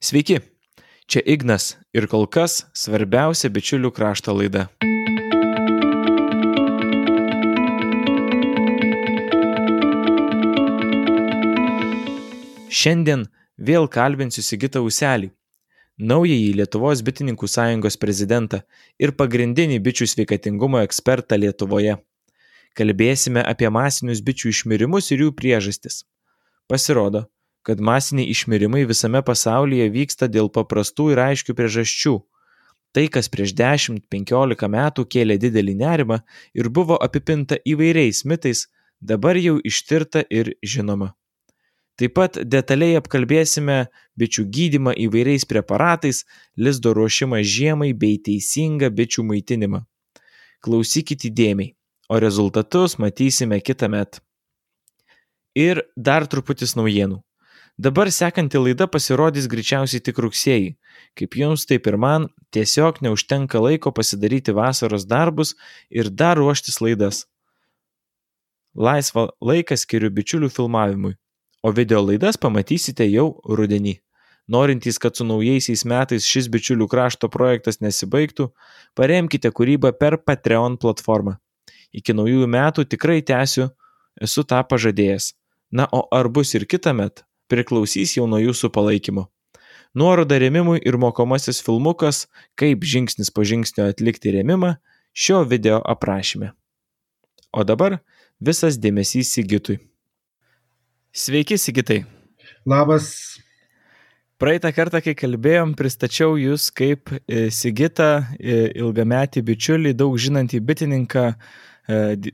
Sveiki, čia Ignas ir kol kas svarbiausia bičiulių krašto laida. Šiandien vėl kalbinsiu Sigitą Uselį, naująjį Lietuvos bitininkų sąjungos prezidentą ir pagrindinį bičių sveikatingumo ekspertą Lietuvoje. Kalbėsime apie masinius bičių išmirimus ir jų priežastis. Pasirodo, kad masiniai išmirimai visame pasaulyje vyksta dėl paprastų ir aiškių priežasčių. Tai, kas prieš 10-15 metų kėlė didelį nerimą ir buvo apipinta įvairiais mitais, dabar jau ištirta ir žinoma. Taip pat detaliai apkalbėsime bičių gydimą įvairiais preparatais, lizdo ruošimą žiemai bei teisingą bičių maitinimą. Klausykite įdėmiai, o rezultatus matysime kitą metą. Ir dar truputis naujienų. Dabar sekanti laida pasirodys greičiausiai tik rugsėjai. Kaip jums, taip ir man, tiesiog neužtenka laiko pasidaryti vasaros darbus ir dar ruoštis laidas. Laisvą laiką skiriu bičiulių filmavimui o video laidas pamatysite jau rudenį. Norintys, kad su naujaisiais metais šis bičiulių krašto projektas nesibaigtų, paremkite kūrybą per Patreon platformą. Iki naujųjų metų tikrai tęsiu, esu tą pažadėjęs. Na, o ar bus ir kitą metą, priklausys jau nuo jūsų palaikymo. Nuoroda remimui ir mokomasis filmukas, kaip žingsnis po žingsnio atlikti remimą, šio video aprašyme. O dabar visas dėmesys Sigitui. Sveiki, Sigitai. Labas. Praeitą kartą, kai kalbėjom, pristačiau jūs kaip e, Sigitą, e, ilgametį bičiulį, daug žinantį bitininką,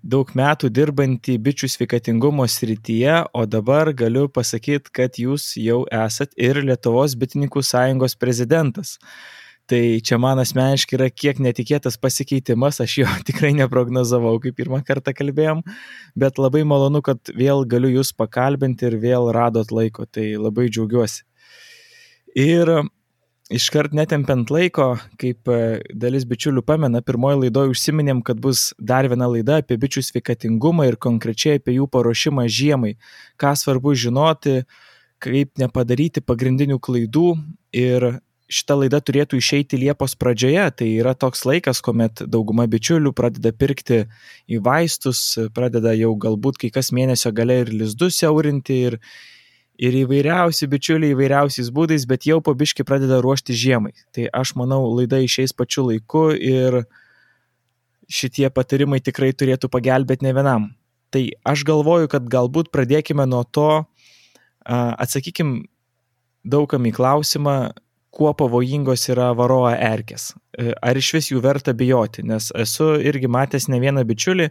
daug metų dirbantį bičių sveikatingumo srityje, o dabar galiu pasakyti, kad jūs jau esat ir Lietuvos bitininkų sąjungos prezidentas. Tai čia man asmeniškai yra kiek netikėtas pasikeitimas, aš jo tikrai neprognozavau, kai pirmą kartą kalbėjom, bet labai malonu, kad vėl galiu jūs pakalbinti ir vėl radot laiko, tai labai džiaugiuosi. Ir iškart netempiant laiko, kaip e, dalis bičiulių pamena, pirmoji laidoje užsiminėm, kad bus dar viena laida apie bičių sveikatingumą ir konkrečiai apie jų paruošimą žiemai, ką svarbu žinoti, kaip nepadaryti pagrindinių klaidų ir šita laida turėtų išeiti Liepos pradžioje, tai yra toks laikas, kuomet dauguma bičiulių pradeda pirkti į vaistus, pradeda jau galbūt kai kas mėnesio gale ir lizdus siaurinti ir, ir įvairiausi bičiuliai įvairiausiais būdais, bet jau po biški pradeda ruošti žiemai. Tai aš manau, laida išeis pačiu laiku ir šitie patarimai tikrai turėtų pagelbėti ne vienam. Tai aš galvoju, kad galbūt pradėkime nuo to, atsakykim daugam į klausimą, kuo pavojingos yra varoa erkės. E, ar iš vis jų verta bijoti, nes esu irgi matęs ne vieną bičiulį,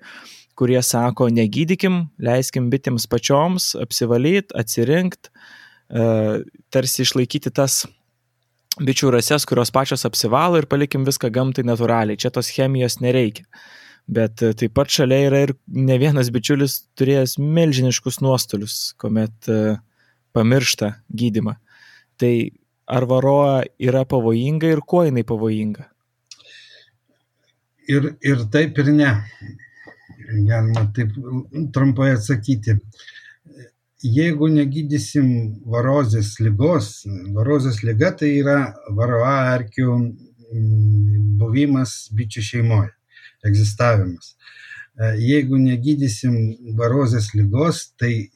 kurie sako, negydykim, leiskim bitėms pačioms apsivalyti, atsirinkti, e, tarsi išlaikyti tas bičių rases, kurios pačios apsivalo ir palikim viską gamtai natūraliai. Čia tos chemijos nereikia. Bet e, taip pat šalia yra ir ne vienas bičiulis turėjęs milžiniškus nuostolius, kuomet pamiršta gydimą. Tai ar varoa yra pavojinga ir kuo jinai pavojinga? Ir, ir taip, ir ne. Galima taip trumpai atsakyti. Jeigu negydysim varozės lygos, varozės lyga tai yra varoa erkių mm, buvimas bičių šeimoje, egzistavimas. Jeigu negydysim varozės lygos, tai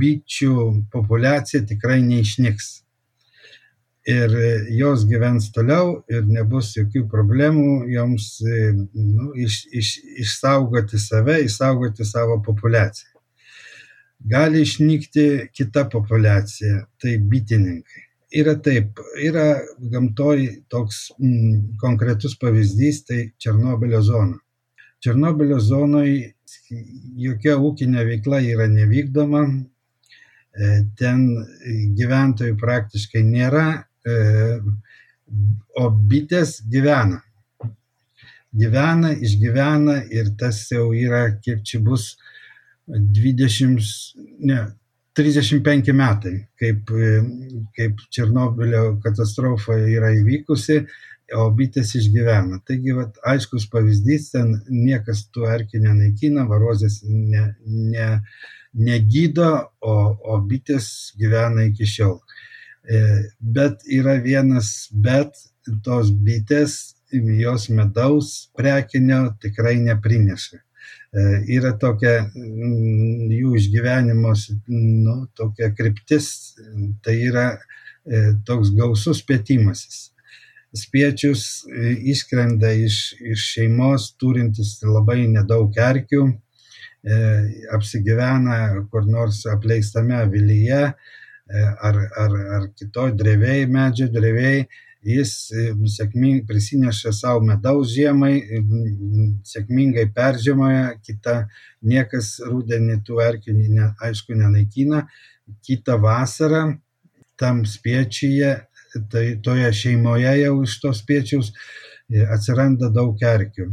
bičių populiacija tikrai neišnyks ir jos gyvens toliau ir nebus jokių problemų joms nu, iš, iš, išsaugoti save, išsaugoti savo populiaciją. Gali išnykti kita populiacija, tai bitininkai. Yra taip, yra gamtoj toks mm, konkretus pavyzdys, tai Černobilio zona. Černobilio zonoje jokia ūkinė veikla yra nevykdoma, e, ten gyventojų praktiškai nėra, E, o bitės gyvena. Gyvena, išgyvena ir tas jau yra, kiek čia bus, 20, ne, 35 metai, kaip, kaip Černobilio katastrofa yra įvykusi, o bitės išgyvena. Taigi, vat, aiškus pavyzdys, ten niekas tų erkių nenaikina, varozės ne, ne, negydo, o, o bitės gyvena iki šiol. Bet yra vienas bet, tos bitės, jos medaus prekinio tikrai neprineša. Yra tokia jų išgyvenimos, nu, tokia kryptis, tai yra toks gausus pėtimasis spiečius e, išskrenda iš, iš šeimos turintis labai nedaug erkių, e, apsigyvena kur nors apleistame vilyje e, ar, ar, ar kitoj drevėjai, medžio drevėjai, jis sėkmingai prisineša savo medaus žiemai, sėkmingai peržiemoja, kita niekas rūdienį tų erkių ne, aišku nenaikina, kitą vasarą tam spiečiuje tai toje šeimoje jau iš tos spiečiaus e, atsiranda daug erkių.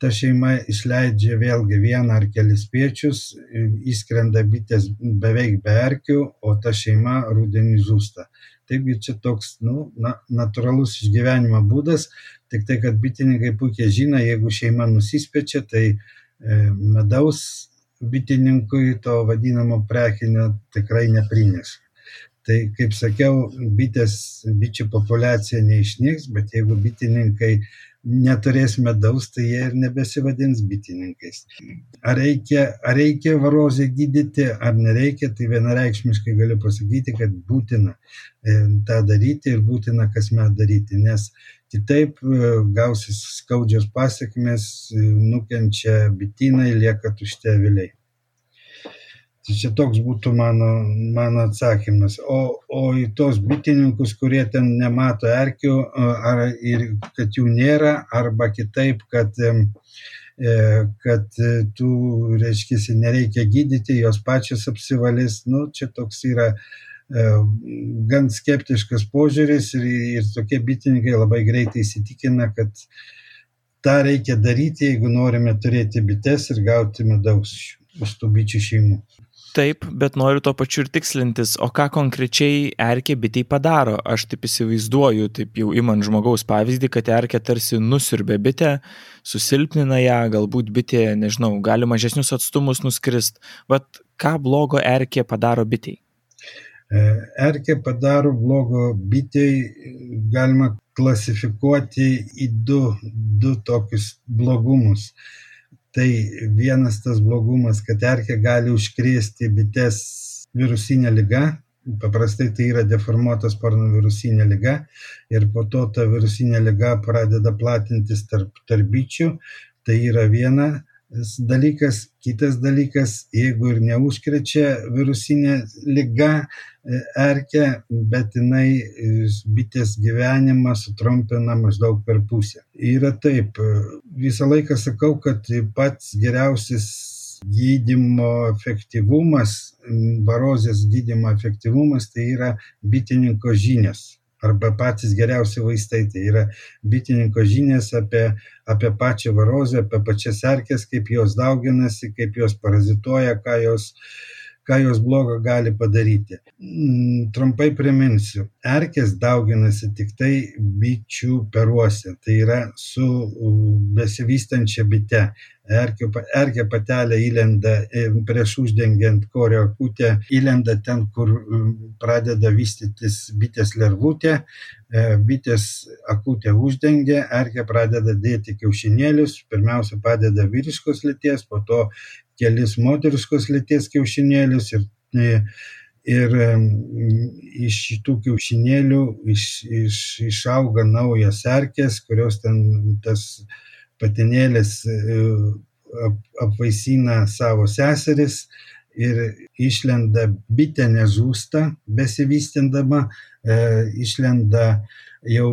Ta šeima išleidžia vėlgi vieną ar kelis spiečius, įskrenda bitės beveik be erkių, o ta šeima rudenį žūsta. Taigi čia toks nu, na, natūralus išgyvenimo būdas, tik tai, kad bitininkai puikiai žino, jeigu šeima nusispečia, tai e, medaus bitininkui to vadinamo prekinio tikrai neprineša. Tai, kaip sakiau, bitės, bičių populiacija neišnyks, bet jeigu bitininkai neturės medaus, tai jie ir nebesivadins bitininkais. Ar reikia, ar reikia varozę gydyti, ar nereikia, tai vienareikšmiškai galiu pasakyti, kad būtina e, tą daryti ir būtina kasmet daryti, nes kitaip e, gausis skaudžios pasiekmes, e, nukenčia bitinai, lieka tušti aviliai. Tai čia toks būtų mano, mano atsakymas. O, o į tos bitininkus, kurie ten nemato erkių, ar, ir kad jų nėra, arba kitaip, kad, e, kad tų, reiškia, nereikia gydyti, jos pačios apsivalys, nu, čia toks yra e, gan skeptiškas požiūris ir, ir tokie bitininkai labai greitai įsitikina, kad tą reikia daryti, jeigu norime turėti bites ir gauti medaus iš tų bičių šeimų. Taip, bet noriu to pačiu ir tikslintis, o ką konkrečiai erkė bitei padaro. Aš taip įsivaizduoju, taip jau imant žmogaus pavyzdį, kad erkė tarsi nusirbė bitę, susilpnina ją, galbūt bitė, nežinau, gali mažesnius atstumus nuskrist. Vat ką blogo erkė padaro bitei? E, erkė padaro blogo bitei, galima klasifikuoti į du, du tokius blogumus. Tai vienas tas blogumas, kad erkė gali užkrėsti bites virusinė lyga, paprastai tai yra deformuotos sparno virusinė lyga ir po to ta virusinė lyga pradeda platintis tarp, tarp bičių. Tai yra viena dalykas. Kitas dalykas, jeigu ir neužkrečia virusinė lyga e, erkė, bet jinai e, bitės gyvenimą sutrumpina maždaug per pusę. Yra taip, e, visą laiką sakau, kad pats geriausias gydymo efektyvumas, barozės gydymo efektyvumas tai yra bitininko žinios arba patys geriausi vaistai. Tai yra bitininko žinias apie, apie pačią varozę, apie pačias erkės, kaip jos dauginasi, kaip jos parazituoja, ką jos, ką jos blogo gali padaryti. Mm, trumpai priminsiu, erkės dauginasi tik tai bičių peruose, tai yra su besivystančia bite erkių, erkė patelė įlenda e, prieš uždengiant korio akutę, įlenda ten, kur pradeda vystytis bitės lervutė, e, bitės akutę uždengia, erkė pradeda dėti kiaušinėlius, pirmiausia padeda vyriškos lyties, po to kelis moteriškos lyties kiaušinėlius ir e, ir iš šitų kiaušinėlių iš, iš, išauga naujas erkės, kurios ten tas patinėlis e, apvaisina savo seseris ir išlenda bitė nežūsta besivystindama, e, išlenda jau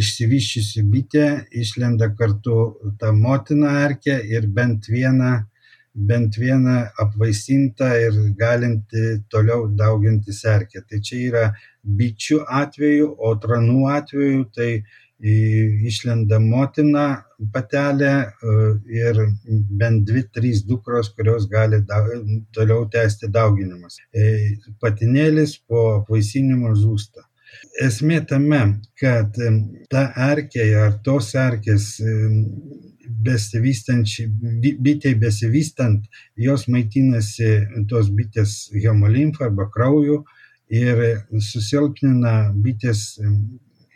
išsivyščiusi bitė, išlenda kartu ta motina erkė ir bent viena, bent viena apvaisinta ir galinti toliau daugintis erkė. Tai čia yra bičių atveju, o tranų atveju tai išlenda motina patelė e, ir bent dvi, trys dukros, kurios gali da, toliau tęsti dauginimas. E, patinėlis po apvaisinimo žūsta. Esmė tame, kad e, ta erkė ar tos erkės bitei besivystant, jos maitinasi tos bitės hemolimfa arba krauju ir susilpnina bitės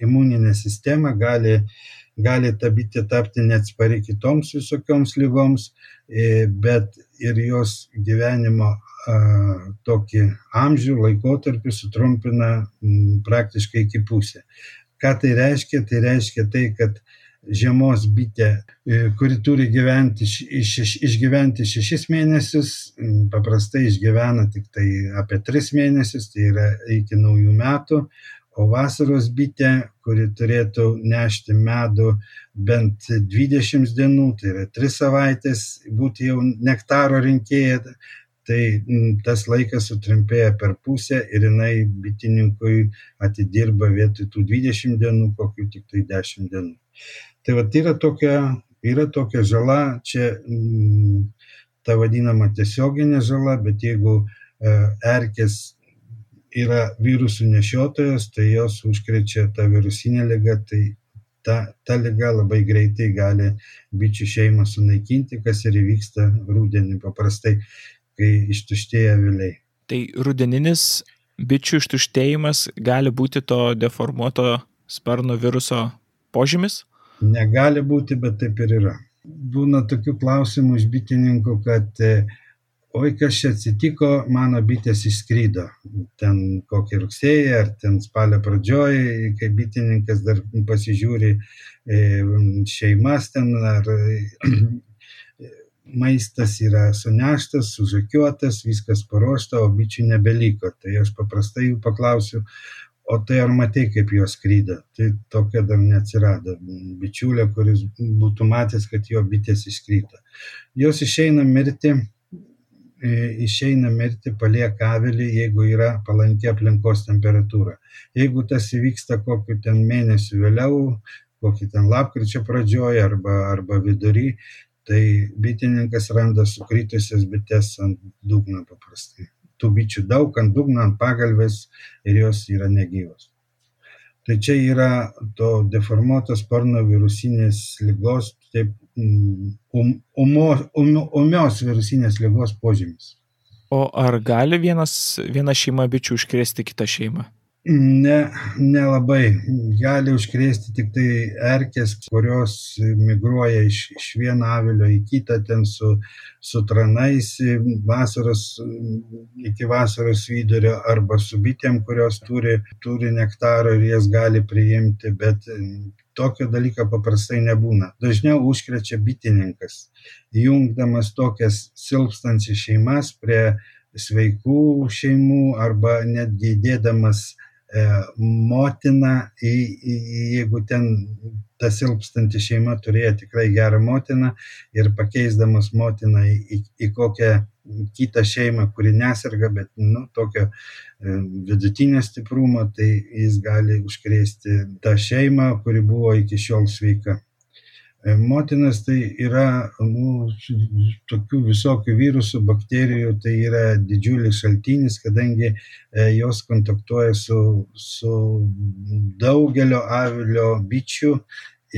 imuninę sistemą, gali, gali ta bitė tapti neatspari kitoms visokioms lygoms, e, bet ir jos gyvenimo tokį amžių laikotarpį sutrumpina praktiškai iki pusę. Ką tai reiškia? Tai reiškia tai, kad žiemos bitė, e, kuri turi gyventi, iš, išgyventi šešis mėnesius, paprastai išgyvena tik tai apie tris mėnesius, tai yra iki naujų metų, o vasaros bitė, kuri turėtų nešti medų bent 20 dienų, tai yra 3 savaitės, būti jau nektaro rinkėja, tai tas laikas sutrumpėja per pusę ir jinai bitininkui atidirba vietoj tų 20 dienų, kokių tik tai 10 dienų. Tai va, yra tokia, yra tokia žala, čia m, ta vadinama tiesioginė žala, bet jeigu e, erkės yra virusų nešiotojas, tai jos užkrečia tą virusinę ligą, tai ta, ta lyga labai greitai gali bičių šeimą sunaikinti, kas ir įvyksta rūdienį paprastai, kai ištuštėja vėliai. Tai rudeninis bičių ištuštėjimas gali būti to deformuoto sparno viruso požymis? Negali būti, bet taip ir yra. Būna tokių klausimų iš bitininkų, kad oi kas čia atsitiko, mano bitės išskrydo. Ten kokį rugsėjį ar ten spalio pradžioj, kai bitininkas dar pasižiūri e, šeimas ten ar maistas yra suneštas, sužakiuotas, viskas paruošta, o bičių nebeliko. Tai aš paprastai jų paklausiu, o tai ar matai, kaip jos skrydo? Tai tokia dar neatsirado. Bičiulė, kuris būtų matęs, kad jo bitės išskrydo. Jos išeina mirti išeina mirti, palieka avilį, jeigu yra palanki aplinkos temperatūra. Jeigu tas įvyksta kokiu ten mėnesiu vėliau, kokį ten lapkričio pradžioje arba, arba vidury, tai bitininkas randa sukritusias bites ant dugno paprastai. Tų bičių daug ant dugno, ant pagalbės ir jos yra negyvos. Tai čia yra to deformuotos sparno virusinės lygos, taip um, umios um, um, virusinės lygos požymis. O ar gali vienas, viena šeima bičių užkrėsti kitą šeimą? Ne, nelabai. Gali užkrėsti tik tai erkės, kurios migruoja iš, iš vieno avilio į kitą, ten su, su tranais vasaros, iki vasaros vidurio, arba su bitėm, kurios turi, turi nektaro ir jas gali priimti, bet tokio dalyko paprastai nebūna. Dažniau užkrečia bitininkas, jungdamas tokias silpstančias šeimas prie sveikų šeimų arba netgi įdėdamas motina, jeigu ten ta silpstanti šeima turėjo tikrai gerą motiną ir pakeisdamas motiną į, į kokią kitą šeimą, kuri neserga, bet nu, tokio e, vidutinio stiprumo, tai jis gali užkrėsti tą šeimą, kuri buvo iki šiol sveika. E, motinas tai yra nu, tokių visokių virusų, bakterijų, tai yra didžiulis šaltinis, kadangi e, jos kontaktuoja su, su daugelio avilio bičių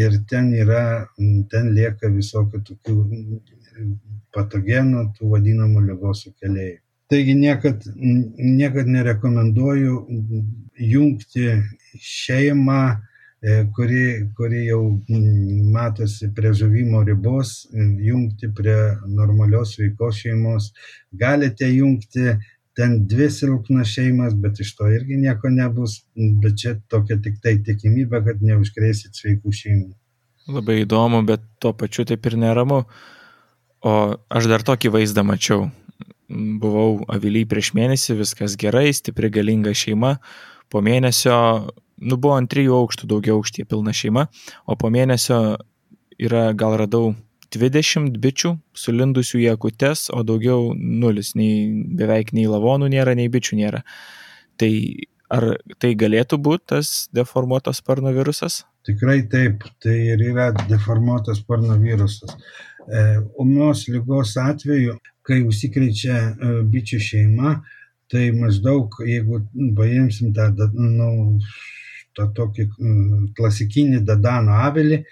ir ten yra, ten lieka visokių tokių patogenų, tų vadinamų lygos sukėlėjų. Taigi niekad, niekad nerekomenduoju jungti šeimą kuri, kuri jau mm, matosi prie žuvimo ribos, e, jungti prie normalios sveikos šeimos. Galite jungti ten dvi silpnas šeimas, bet iš to irgi nieko nebus, bet čia tokia tik tai tikimybė, kad neužkrėsit sveikų šeimų. Labai įdomu, bet tuo pačiu taip ir neramu. O aš dar tokį vaizdą mačiau. Buvau avily prieš mėnesį, viskas gerai, stipri galinga šeima. Po mėnesio nu, buvo ant trijų aukštų daugiau aukštie pilna šeima, o po mėnesio yra gal radau 20 bičių sulindusių į akutes, o daugiau nulis, nei, beveik nei lavonų nėra, nei bičių nėra. Tai ar tai galėtų būti tas deformuotas sparno virusas? Tikrai taip, tai ir yra deformuotas sparno virusas. E, umios lygos atveju, kai užsikrečia e, bičių šeima, tai maždaug, jeigu paimsim tą, nu, tą tokį mm, klasikinį dadano avilį e,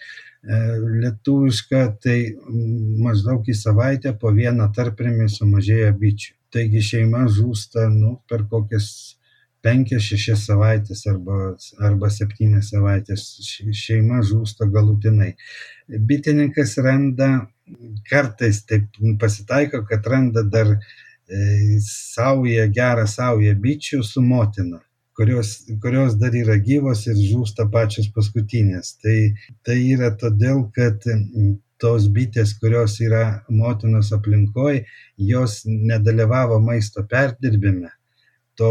lietuvišką, tai mm, maždaug į savaitę po vieną tarprimį sumažėja bičių. Taigi šeima žūsta nu, per kokias 5-6 savaitės arba, arba 7 savaitės šeima žūsta galutinai. Bitininkas randa, kartais taip pasitaiko, kad randa dar e, saują, gerą saują bičių su motina kurios, kurios dar yra gyvos ir žūsta pačios paskutinės. Tai, tai yra todėl, kad tos bitės, kurios yra motinos aplinkoje, jos nedalyvavo maisto perdirbime. To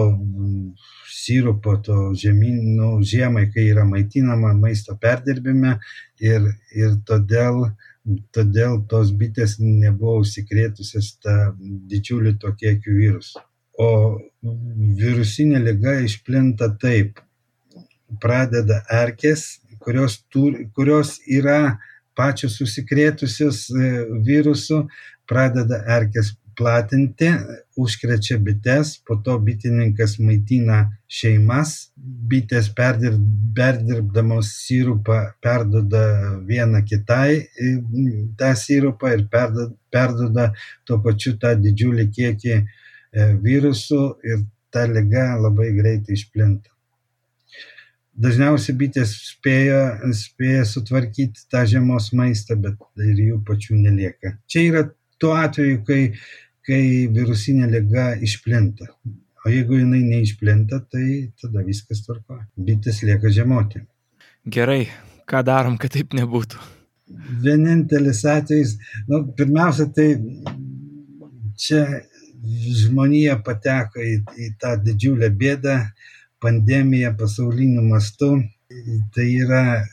sirupo, to žemynų nu, žiemai, kai yra maitinama maisto perdirbime ir, ir todėl, todėl tos bitės nebuvo užsikrėtusios tą didžiulį to kiekių virusų. O virusinė lyga išplinta taip. Pradeda erkės, kurios, turi, kurios yra pačios užsikrėtusios e, virusų, pradeda erkės platinti, užkrečia bites, po to bitininkas maitina šeimas, bitės perdirb, perdirbdamos sirupą perdoda vieną kitai e, tą sirupą ir perdoda, perdoda tuo pačiu tą didžiulį kiekį virusų ir ta lyga labai greitai išplinta dažniausiai bitės spėja, spėja sutvarkyti tą žiemos maistą, bet ir jų pačių nelieka. Čia yra tuo atveju, kai, kai virusinė lyga išplinta. O jeigu jinai neišplinta, tai tada viskas tvarko. Bitės lieka žiemoti. Gerai, ką darom, kad taip nebūtų? Vienintelis atvejis, nu, pirmiausia, tai čia žmonija pateko į, į tą didžiulę bėdą, pandemija pasauliniu mastu. Tai yra,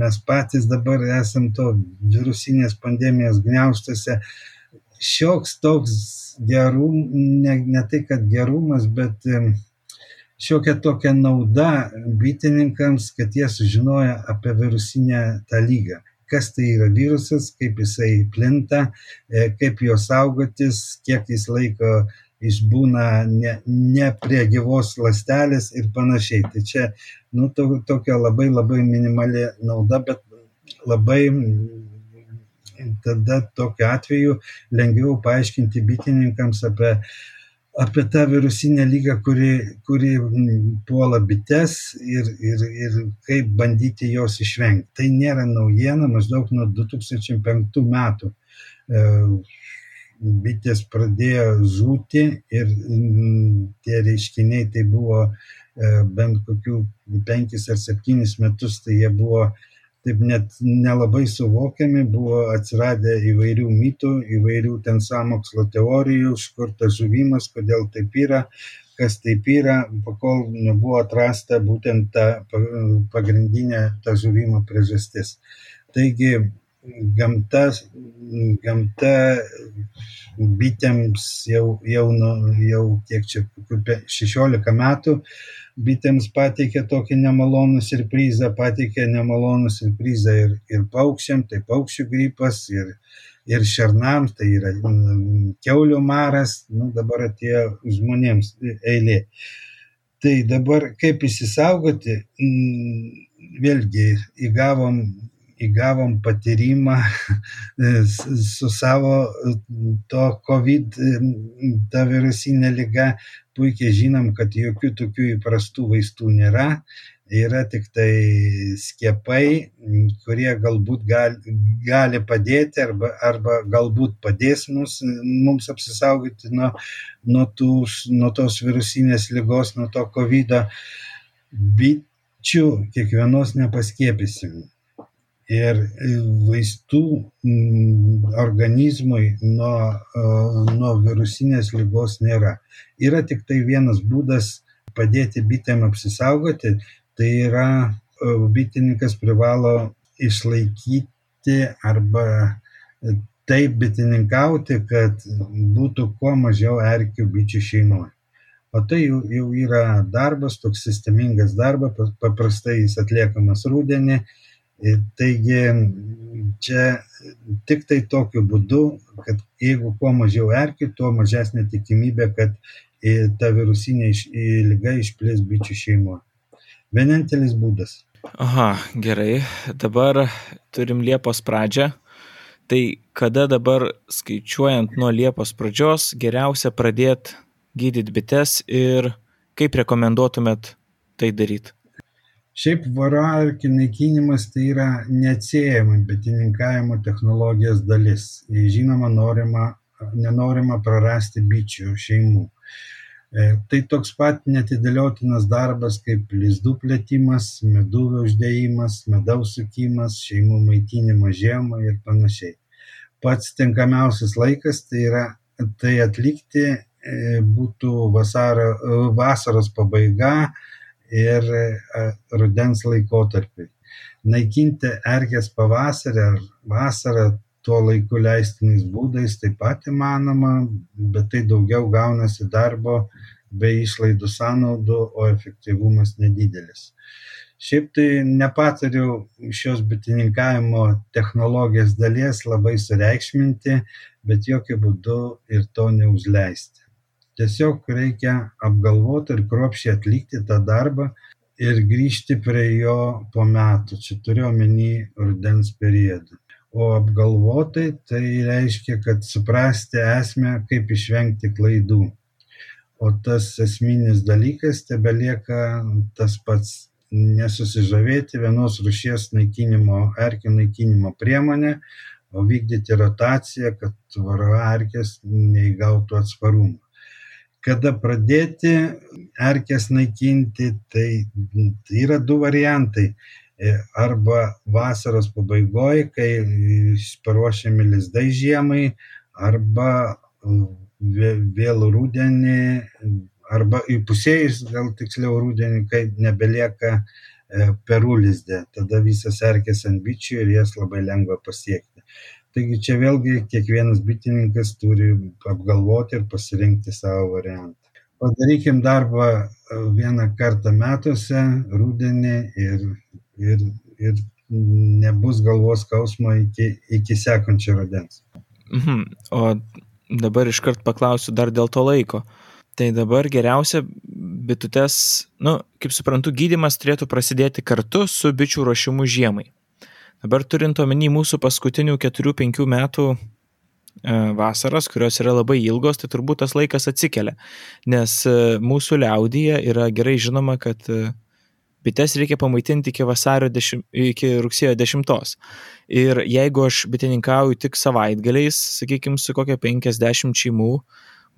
mes patys dabar esam to virusinės pandemijos gniauštose. Šioks toks gerum, ne, ne tai kad gerumas, bet šiokia tokia nauda bitininkams, kad jie sužinoja apie virusinę tą lygą kas tai yra virusas, kaip jisai plinta, e, kaip jo saugotis, kiek jis laiko išbūna ne, ne prie gyvos lastelės ir panašiai. Tai čia, nu, to, tokia labai labai minimali nauda, bet labai tada tokiu atveju lengviau paaiškinti bitininkams apie, apie tą virusinę lygą, kuri, kuri puola bites ir, ir, ir kaip bandyti jos išvengti. Tai nėra naujiena, maždaug nuo 2005 metų e, bitės pradėjo žūti ir mm, tie reiškiniai tai buvo e, bent kokių penkis ar septynis metus, tai jie buvo taip net nelabai suvokiami, buvo atsiradę įvairių mitų, įvairių ten samokslo teorijų, iš kur tas žuvimas, kodėl taip yra, kas taip yra, pakol nebuvo atrasta būtent ta pagrindinė ta žuvimo priežastis. Taigi gamta, gamta bitėms jau, jau, nu, jau kiek čia, 16 metų, bitėms pateikė tokį nemalonų surprizą, pateikė nemalonų surprizą ir, ir paukščiam, tai paukščių gripas, ir, ir šernams, tai yra keulių maras, nu, dabar atėjo žmonėms eilė. Tai dabar kaip įsisaugoti, vėlgi įgavom įgavom patyrimą su savo to COVID, ta virusinė lyga, puikiai žinom, kad jokių tokių įprastų vaistų nėra, yra tik tai skiepai, kurie galbūt gali, gali padėti arba, arba galbūt padės mums, mums apsisaugoti nuo, nuo, tų, nuo tos virusinės lygos, nuo to COVID. -o. Bičių kiekvienos nepaskiepysim ir e, vaistų mm, organizmui nuo, nuo virusinės lygos nėra. Yra tik tai vienas būdas padėti bitėm apsisaugoti, tai yra bitininkas privalo išlaikyti arba taip bitininkauti, kad būtų kuo mažiau erkių bičių šeimoje. O tai jau, jau yra darbas, toks sistemingas darbas, paprastai jis atliekamas rūdienį Taigi čia tik tai tokiu būdu, kad jeigu kuo mažiau erkių, tuo mažesnė tikimybė, kad ta virusinė lyga išplės bičių šeimoje. Vienintelis būdas. Aha, gerai. Dabar turim Liepos pradžią. Tai kada dabar skaičiuojant nuo Liepos pradžios geriausia pradėti gydyti bites ir kaip rekomenduotumėt tai daryti? Šiaip varoarkių naikinimas tai yra neatsiejama bitininkavimo technologijos dalis. Žinoma, norima, nenorima prarasti bičių šeimų. E, tai toks pat netidėliotinas darbas kaip lizdų plėtimas, meduvio uždėjimas, medaus sukimas, šeimų maitinimas žiemą ir panašiai. Pats tinkamiausias laikas tai yra tai atlikti e, būtų vasaro, vasaros pabaiga ir rudens laikotarpiui. Naikinti erkės pavasarį ar vasarą tuo laiku leistiniais būdais taip pat įmanoma, bet tai daugiau gaunasi darbo bei išlaidų sąnaudų, o efektyvumas nedidelis. Šiaip tai nepatariu šios bitininkavimo technologijos dalies labai sureikšminti, bet jokių būdų ir to neužleisti tiesiog reikia apgalvoti ir kruopščiai atlikti tą darbą ir grįžti prie jo po metų. Čia turiu omeny rudens periodą. O apgalvotai tai reiškia kad suprasti esmę kaip išvengti klaidų. O tas esminis dalykas tebelieka tas pats nesusižavėti vienos rūšies naikinimo erkių naikinimo priemone o vykdyti rotaciją kad varroerkės neįgautų atsparumo kada pradėti erkes naikinti, tai yra du variantai. E, arba vasaros pabaigoje, kai paruošiami lizdai žiemai, arba vėl rudenį, arba įpusėjus, gal tiksliau rudenį, kai nebelieka e, perų lizdė. Tada visas erkės ant bičių ir jas labai lengva pasiekti taigi čia vėlgi kiekvienas bitininkas turi apgalvoti ir pasirinkti savo variantą. Padarykim darbą e, vieną kartą metuose, rudenį ir, ir, ir nebus galvos skausmo iki, iki sekančio rudens. Mhm. O dabar iškart paklausiu dar dėl to laiko. Tai dabar geriausia bitutes, nu, kaip suprantu, gydimas turėtų prasidėti kartu su bičių ruošimu žiemai. Dabar turint omeny mūsų paskutinių 4-5 metų e, vasaras, kurios yra labai ilgos, tai turbūt tas laikas atsikelia. Nes e, mūsų liaudyje yra gerai žinoma, kad e, bites reikia pamaitinti iki, dešimt, iki rugsėjo 10. Ir jeigu aš bitininkauju tik savaitgaliais, sakykime, su kokia 50 šeimų,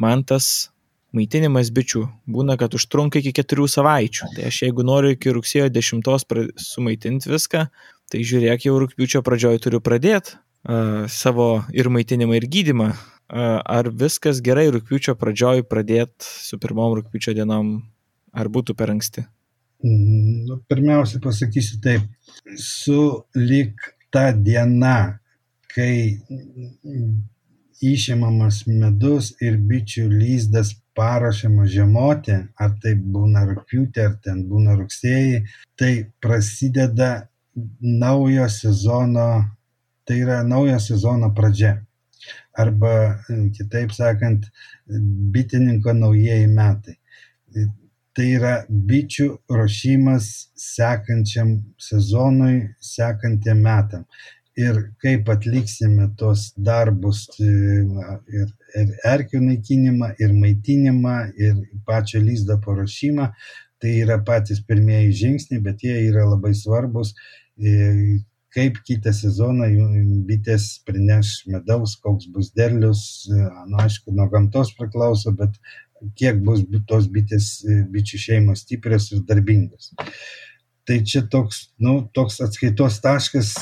man tas maitinimas bičių būna, kad užtrunka iki 4 savaičių. Tai aš jeigu noriu iki rugsėjo 10 sumaitinti viską, tai žiūrėk, jau rūpiučio pradžioj turiu pradėti uh, savo ir maitinimą, ir gydimą. Uh, ar viskas gerai rūpiučio pradžioj pradėti su pirmom rūpiučio dienom, ar būtų per anksti? Mm, nu, pirmiausia, pasakysiu taip, su lik ta diena, kai išimamas medus ir bičių lyzdas paruošiamas žiemoti, ar tai būna rūpiutė, ar ten būna rugsėjai, tai prasideda naujo sezono, tai yra naujo sezono pradžia. Arba kitaip sakant, bitininko naujieji metai. Tai yra bičių ruošimas sekančiam sezonui, sekantiem metam. Ir kaip atliksime tos darbus ir, ir erkių naikinimą, ir maitinimą, ir pačio lyzdo paruošimą, tai yra patys pirmieji žingsniai, bet jie yra labai svarbus kaip kitą sezoną bitės prineš medaus, koks bus derlius, nu, aišku, nuo gamtos priklauso, bet kiek bus tos bitės, bičių šeimos stiprios ir darbingos. Tai čia toks, nu, toks atskaitos taškas,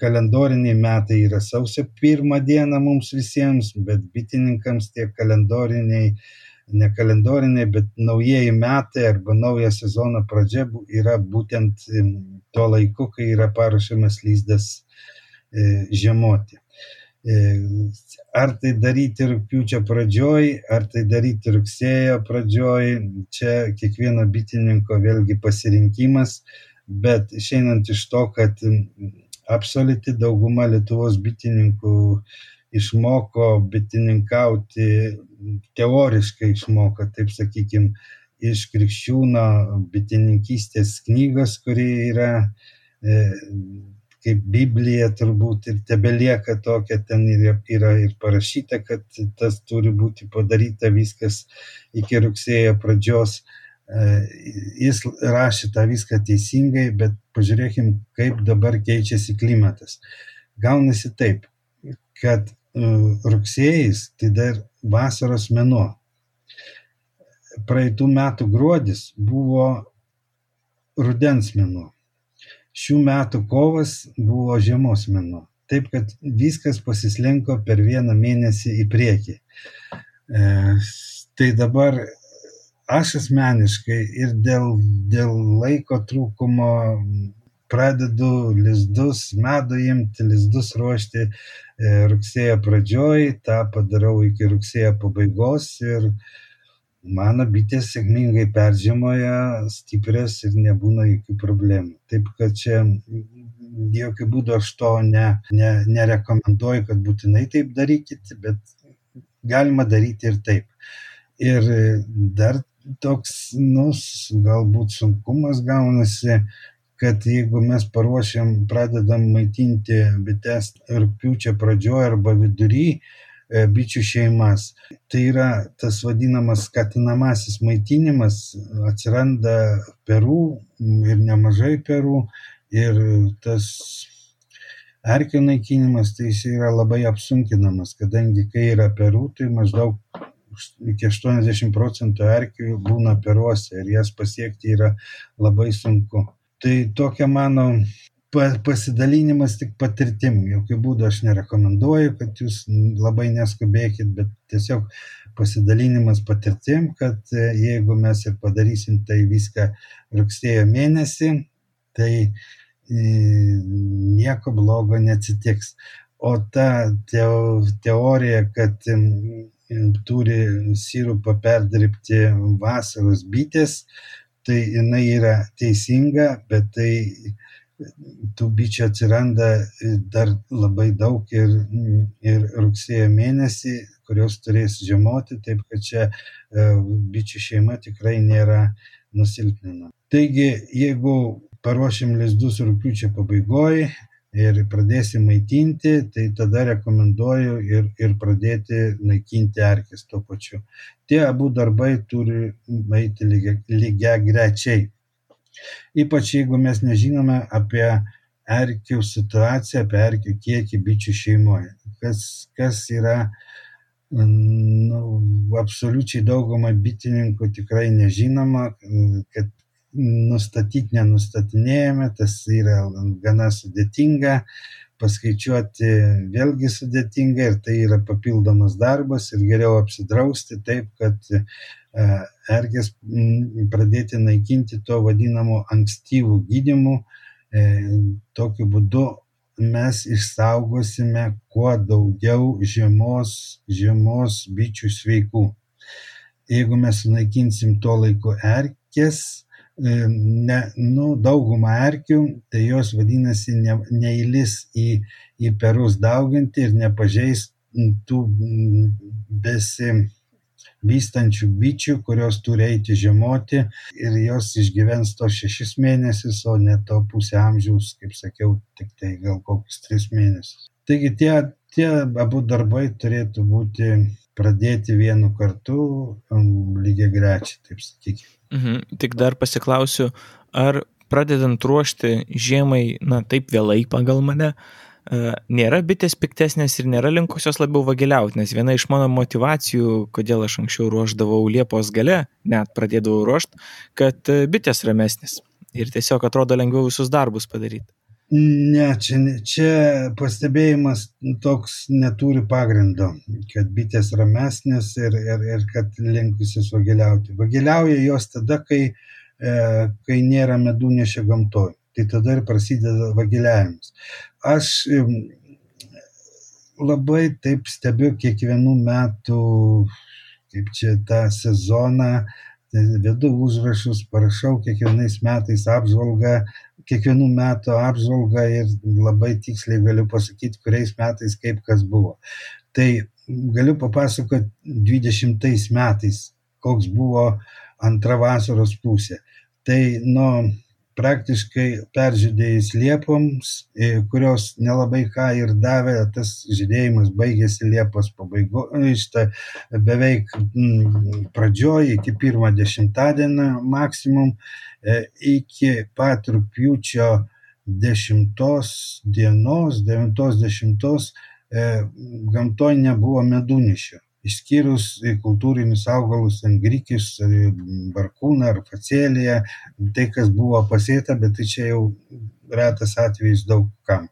kalendoriniai metai yra sausio pirmą dieną mums visiems, bet bitininkams tie kalendoriniai ne kalendoriniai, bet naujieji metai arba naujo sezono pradžia yra būtent tuo laiku, kai yra paruošiamas lyzdas e, žiemoti. E, ar tai daryti rūpiučio pradžioj, ar tai daryti rugsėjo pradžioj, čia kiekvieno bitininko vėlgi pasirinkimas, bet išeinant iš to, kad absoliuti dauguma Lietuvos bitininkų išmoko bitininkauti, teoriškai išmoko, taip sakykime, iš krikščiūno bitininkystės knygos, kuri yra, e, kaip Biblija turbūt ir tebelieka tokia, ten yra, yra ir parašyta, kad tas turi būti padaryta viskas iki rugsėjo pradžios. E, jis rašė tą viską teisingai, bet pažiūrėkim, kaip dabar keičiasi klimatas. Gaunasi taip, kad rugsėjais tai dar vasaros mėnuo. Praeitų metų gruodis buvo rudens mėnuo šių metų kovas buvo žiemos mėnuo. Taip, kad viskas pasislinko per vieną mėnesį į priekį. E, tai dabar aš asmeniškai ir dėl, dėl laiko trūkumo pradedu lizdus, medų imti, lizdus ruošti e, rugsėjo pradžioj, tą padarau iki rugsėjo pabaigos ir mano bitės sėkmingai peržiemoja stiprios ir nebūna jokių problemų. Taip kad čia jokių būdų aš to ne, ne, nerekomenduoju, kad būtinai taip darykit, bet galima daryti ir taip. Ir dar toks, nu, galbūt sunkumas gaunasi, kad jeigu mes paruošiam, pradedam maitinti bites rūpiučio pradžioje arba vidury, E, bičių šeimas. Tai yra tas vadinamas skatinamasis maitinimas, atsiranda perų ir nemažai perų ir tas erkių naikinimas, tai jis yra labai apsunkinamas, kadangi kai yra perų, tai maždaug iki 80 procentų erkių būna peruose ir jas pasiekti yra labai sunku. Tai tokia mano pasidalinimas tik patirtim. Jokių būdų aš nerekomenduoju, kad jūs labai neskubėkit, bet tiesiog pasidalinimas patirtim, kad e, jeigu mes ir padarysim tai viską rugsėjo mėnesį, tai e, nieko blogo neatsitiks. O ta teorija, kad turi sirupą perdirbti vasaros bitės, tai jinai yra teisinga, bet tai tų bičių atsiranda dar labai daug ir, ir rugsėjo mėnesį, kurios turės žiemoti, taip kad čia e, bičių šeima tikrai nėra nusilpnina. Taigi, jeigu paruošim lizdus rūpiučio pabaigoje ir pradėsim maitinti, tai tada rekomenduoju ir, ir pradėti naikinti erkės tuo pačiu. Tie abu darbai turi eiti lygia, lygia grečiai. Ypač jeigu mes nežinome apie erkių situaciją, apie erkių kiekį bičių šeimoje. Kas, kas yra nu, absoliučiai daugumai bitininkų tikrai nežinoma, kad nustatyti nenustatinėjame, tas yra gana sudėtinga, paskaičiuoti vėlgi sudėtinga ir tai yra papildomas darbas ir geriau apsidrausti taip, kad e, erkės pradėti naikinti to vadinamo ankstyvų gydimų. E, tokiu būdu mes išsaugosime kuo daugiau žiemos, žiemos bičių sveikų. Jeigu mes sunaikinsim tuo laiku erkės, ne, nu, daugumą erkių, tai jos vadinasi ne, neįlis į, į perus dauginti ir nepažeis tų besivystančių bičių, kurios turi eiti žiemoti ir jos išgyvens to šešis mėnesius, o ne to pusę amžiaus, kaip sakiau, tik tai gal kokius tris mėnesius. Taigi tie, tie abu darbai turėtų būti pradėti vienu kartu, lygiai grečiai, taip sakykime. Mhm. Tik dar pasiklausiu, ar pradedant ruošti žiemai, na taip vėlai pagal mane, e, nėra bitės piktesnės ir nėra linkusios labiau vagiliauti, nes viena iš mano motivacijų, kodėl aš anksčiau ruoždavau Liepos gale, net pradėdavau ruošti, kad e, bitės ramesnis ir tiesiog atrodo lengviau visus darbus padaryti. Ne, čia, čia pastebėjimas toks neturi pagrindo, kad bitės ramesnės ir, ir, ir kad linkusios vagiliauti. Vagiliauja jos tada, kai, e, kai nėra medūnešio gamtoje. Tai tada ir prasideda vagiliavimas. Aš labai taip stebiu kiekvienų metų, kaip čia tą sezoną, vedu užrašus, parašau kiekvienais metais apžvalgą kiekvienų metų apžvalgą ir labai tiksliai galiu pasakyti, kuriais metais kaip kas buvo. Tai galiu papasakoti 20 metais, koks buvo antra vasaros pusė. Tai nuo praktiškai peržydėjus liepoms, e, kurios nelabai ką ir davė, tas žydėjimas baigėsi Liepos pabaigoje, beveik mm, pradžioje iki pirmą dešimtadienį maksimum, e, iki pat rūpiučio dešimtos dienos, devintos dešimtos gamtoje nebuvo medunišio išskyrus kultūrinius augalus, ten grikius, barkūną ar faceliją, tai kas buvo pasėta, bet tai čia jau retas atvejis daug kam.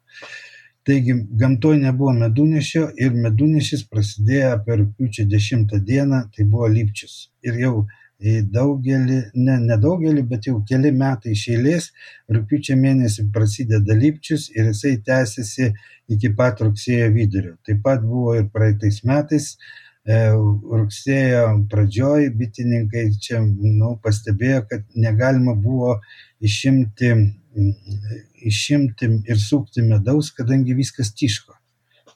Taigi gamtoje nebuvo medunešio ir medunešis prasidėjo per rūpiučio 10 dieną, tai buvo lypčius. Ir jau daugelį, ne, ne daugelį, bet jau keli metai iš eilės, rūpiučio mėnesį prasideda lypčius ir jisai tęsiasi iki pat rugsėjo vidurio. Taip pat buvo ir praeitais metais, rugsėjo pradžioj bitininkai čia nu, pastebėjo, kad negalima buvo išimti, išimti ir sukti medaus, kadangi viskas tiško.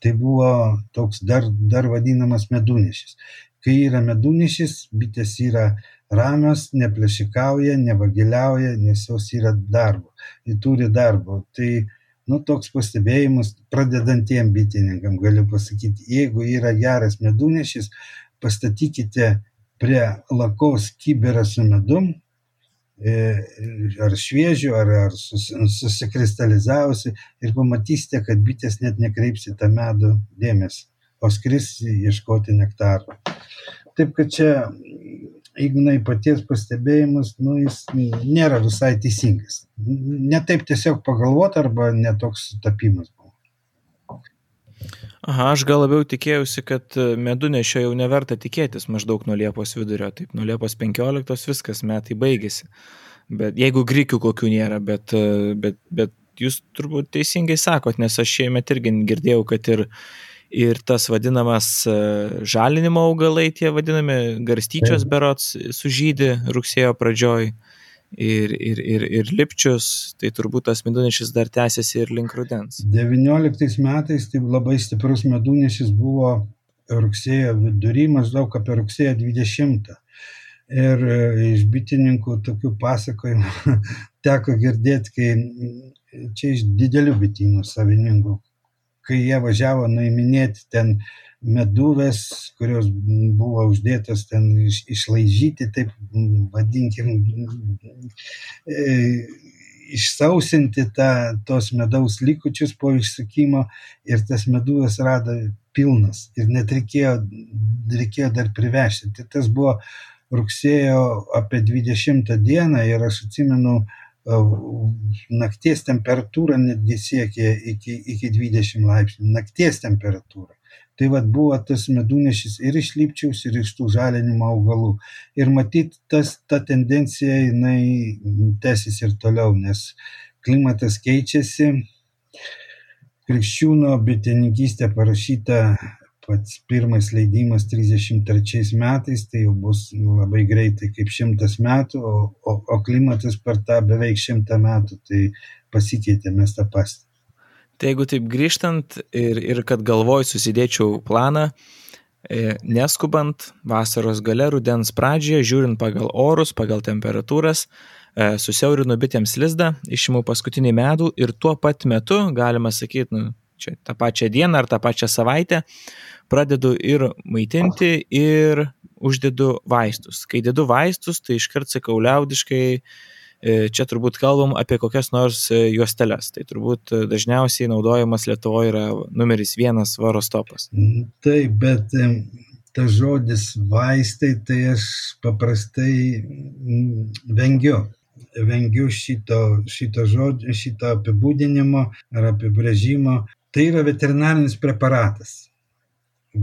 Tai buvo toks dar, dar vadinamas medunešis. Kai yra medunešis, bitės yra ramios, neplėšikauja, nevagiliauja, nes jos yra darbo. Ji turi darbo. Tai nu toks pastebėjimas pradedantiem bitininkam galiu pasakyti jeigu yra geras medunešis pastatykite prie lakos kibirą su medum e, ar šviežiu, ar, ar susikristalizavusi ir pamatysite, kad bitės net nekreips į tą medų dėmesį, o skris ieškoti nektaro. Taip kad čia Ignai paties pastebėjimas, nu, jis nėra visai teisingas. Ne taip tiesiog pagalvoti arba netoks sutapimas buvo. Aha, aš gal labiau tikėjausi, kad medunešio jau neverta tikėtis maždaug nuo Liepos vidurio, taip nuo Liepos 15 viskas metai baigėsi. Bet jeigu grikių kokių nėra, bet, bet, bet jūs turbūt teisingai sakot, nes aš šiemet irgi girdėjau, kad ir ir tas vadinamas e, žalinimo augalai, tie vadinami garstyčios berots, sužydė rugsėjo pradžioj ir, ir, ir, ir lipčius, tai turbūt tas medunešis dar tęsiasi ir link rudens. 19 metais tai labai stiprus medunešis buvo rugsėjo vidury, maždaug apie rugsėjo 20. Ir e, iš bitininkų tokių pasakojimų teko girdėti, kai čia iš didelių bitynų savininkų, kai jie važiavo nuiminėti ten meduvės, kurios buvo uždėtos ten iš, išlaižyti, taip vadinkim, e, išsausinti tą, tos medaus likučius po išsukimo ir tas meduvės rado pilnas ir net reikėjo, reikėjo dar privežti. Tai tas buvo rugsėjo apie 20 dieną ir aš atsimenu, nakties temperatūra netgi siekė iki, iki 20 laipsnių, nakties temperatūra. Tai vad buvo tas medunešis ir iš lypčiaus, ir iš tų žalinimo augalų. Ir matyt, tas, ta tendencija jinai tęsis ir toliau, nes klimatas keičiasi. Krikščiūno bitininkystė parašyta pats pirmas leidimas 33 metais, tai jau bus labai greitai kaip šimtas metų, o, o, o klimatas per tą beveik šimtą metų tai pasikeitė, mes tą pastebėjome. Tai jeigu taip grįžtant ir, ir kad galvoj susidėčiau planą, e, neskubant vasaros gale, rudens pradžioje, žiūrint pagal orus, pagal temperatūras, e, susiaurinu bitėms lizdą, išimu paskutinį medų ir tuo pat metu, galima sakyti, nu, čia tą pačią dieną ar tą pačią savaitę, pradedu ir maitinti, ir uždedu vaistus. Kai dedu vaistus, tai iškart sakau liaudiškai, e, čia turbūt kalbam apie kokias nors e, juosteles. Tai turbūt e, dažniausiai naudojamas Lietuvoje yra numeris vienas varostopas. Mm, taip, bet tas žodis vaistai, tai aš paprastai mm, vengiu. Vengiu šito, šito žodžio, šito apibūdinimo ar apibrėžimo. Tai yra veterinarinis preparatas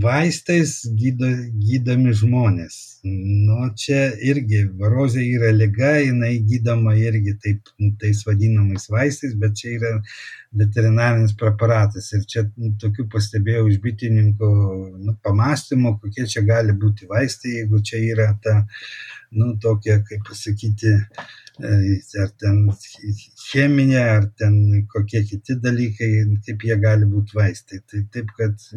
vaistais gydo, gydomi žmonės. Nu, čia irgi varozė yra lyga, jinai gydoma irgi taip, tais vadinamais vaistais, bet čia yra veterinarinis preparatas. Ir čia nu, tokių pastebėjau iš bitininkų nu, pamastymų, kokie čia gali būti vaistai, jeigu čia yra ta, nu, tokia, kaip pasakyti, e, ar ten cheminė, ar ten kokie kiti dalykai, kaip jie gali būti vaistai. Tai taip, kad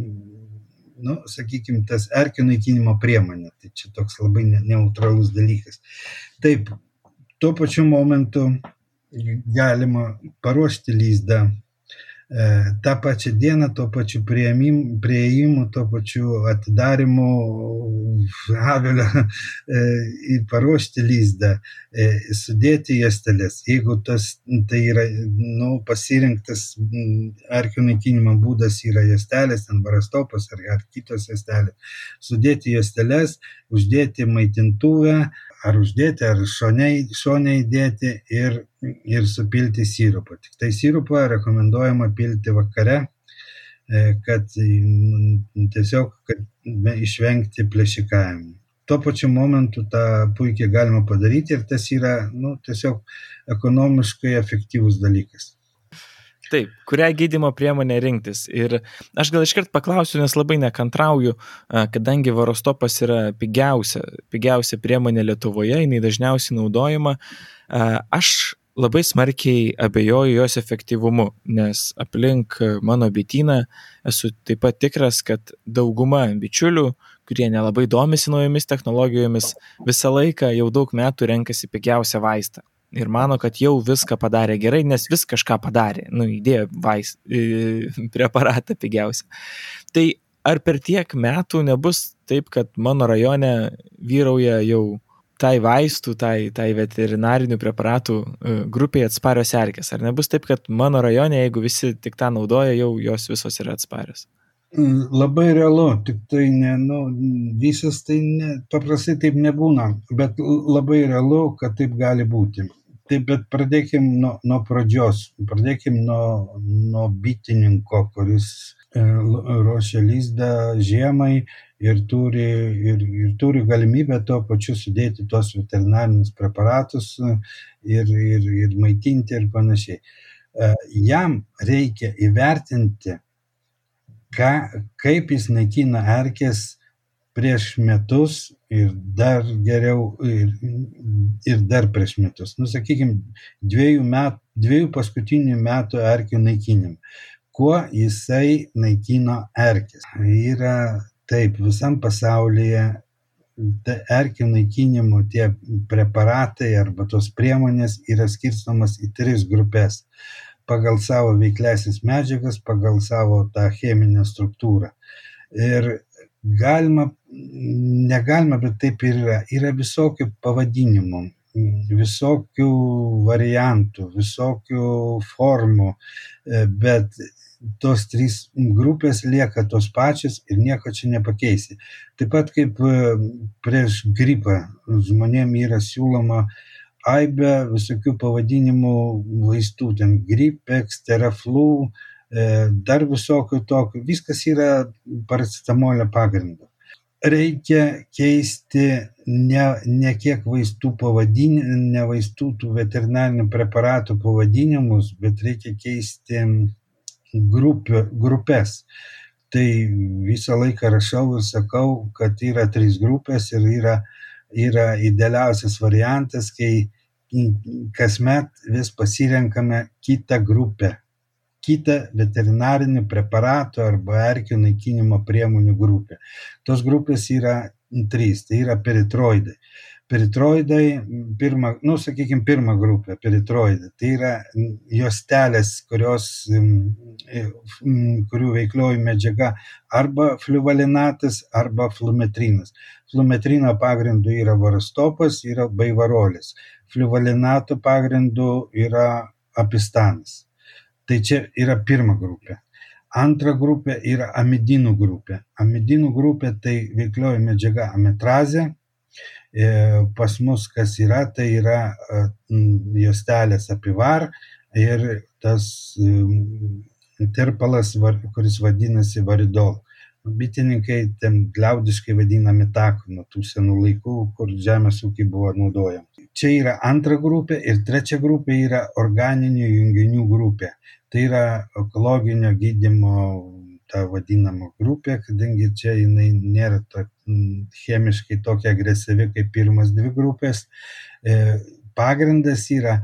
nu, sakykime, tas erkių naikinimo priemonė. Tai čia toks labai neutralus dalykas. Taip, tuo pačiu momentu galima paruošti lizdą E, tą pačią dieną, tuo pačiu prieimu, tuo pačiu atidarimu avilio e, paruošti lizdą, e, sudėti jastelės. Jeigu tas, tai yra nu, pasirinktas arkių naikinimo būdas yra jastelės, ten barastopas ar, ar kitos jastelės, sudėti jastelės, uždėti maitintuvę, ar uždėti, ar šoniai, šoniai dėti ir, ir supilti sirupą. Tik tai sirupą rekomenduojama pilti vakare, e, kad tiesiog kad išvengti plėšikavimų. Tuo pačiu momentu tą puikiai galima padaryti ir tas yra nu, tiesiog ekonomiškai efektyvus dalykas. Taip, kurią gydymo priemonę rinktis. Ir aš gal iškart paklausiu, nes labai nekantrauju, kadangi varostopas yra pigiausia, pigiausia priemonė Lietuvoje, jinai dažniausiai naudojama. Aš labai smarkiai abejoju jos efektyvumu, nes aplink mano bityną esu taip pat tikras, kad dauguma bičiulių, kurie nelabai domisi naujomis technologijomis, visą laiką jau daug metų renkasi pigiausią vaistą ir mano, kad jau viską padarė gerai, nes vis kažką padarė, nu, įdėjo vais, preparatą pigiausią. Tai ar per tiek metų nebus taip, kad mano rajone vyrauja jau tai vaistų, tai, tai veterinarinių preparatų e, grupiai atsparios erkės? Ar nebus taip, kad mano rajone, jeigu visi tik tą naudoja, jau jos visos yra atsparios? Labai realu, tik tai ne, nu, visas tai ne, paprastai taip nebūna, bet labai realu, kad taip gali būti. Taip, bet pradėkim nuo, nuo pradžios, pradėkim nuo, nuo bitininko, kuris e, ruošia lizdą žiemai ir turi, ir, ir turi galimybę tuo pačiu sudėti tuos veterinarinius preparatus ir, ir, ir maitinti ir panašiai. E, jam reikia įvertinti, ką, kaip jis naikina erkės prieš metus ir dar geriau ir, ir dar prieš metus. Nu, sakykime, dviejų, met, dviejų paskutinių metų erkių naikinimą. Kuo jisai naikino erkės? Yra taip, visam pasaulyje erkių naikinimo tie preparatai arba tos priemonės yra skirstomas į tris grupės pagal savo veikliasis medžiagas, pagal savo tą cheminę struktūrą. Ir galima, negalima, bet taip ir yra. Yra visokių pavadinimų, visokių variantų, visokių formų, e, bet tos trys grupės lieka tos pačios ir nieko čia nepakeisi. Taip pat kaip e, prieš gripą žmonėm yra siūloma aibė visokių pavadinimų vaistų, ten gripex, teraflu, E, dar visokių tokių, viskas yra paracetamolio pagrindu. Reikia keisti ne, ne kiek vaistų pavadinimų, ne vaistų tų veterinarinių preparatų pavadinimus, bet reikia keisti grupė, grupės. Tai visą laiką rašau ir sakau, kad yra trys grupės ir yra, yra idealiausias variantas, kai kasmet vis pasirenkame kitą grupę kitą veterinarinių preparatų arba erkių naikinimo priemonių grupę. Tos grupės yra trys, tai yra peritroidai. Peritroidai, pirma, nu, sakykime, pirma grupė, peritroidai, tai yra juostelės, kurios, kurių veiklioji medžiaga arba fliuvalinatas, arba flumetrinas. Flumetrino pagrindu yra varastopas, yra baivarolis. Fliuvalinato pagrindu yra apistanas. Tai čia yra pirma grupė. Antra grupė yra amidinų grupė. Amidinų grupė tai veiklioji medžiaga ametrazė. E, pas mus kas yra, tai yra e, juostelės apivar ir tas e, tirpalas, kuris vadinasi varidol. Bitininkai ten liaudiškai vadina metaku nuo tų senų laikų, kur žemės ūkiai buvo naudojama. Čia yra antra grupė ir trečia grupė yra organinių junginių grupė tai yra ekologinio gydymo ta vadinama grupė, kadangi čia jinai nėra ta, chemiškai tokia agresyvi kaip pirmas dvi grupės. E, pagrindas yra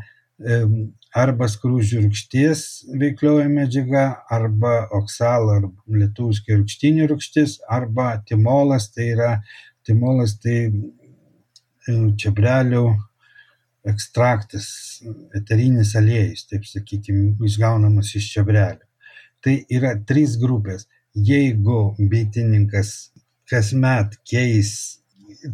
arba skrūžių rūgšties veiklioja medžiaga, arba oksalo, arba lietuviškai rūgštinė rūgštis, arba timolas, tai yra timolas tai e, čebrelių ekstraktas, eterinis aliejus, taip sakykime, išgaunamas iš čebrelių. Tai yra trys grupės. Jeigu bitininkas kasmet keis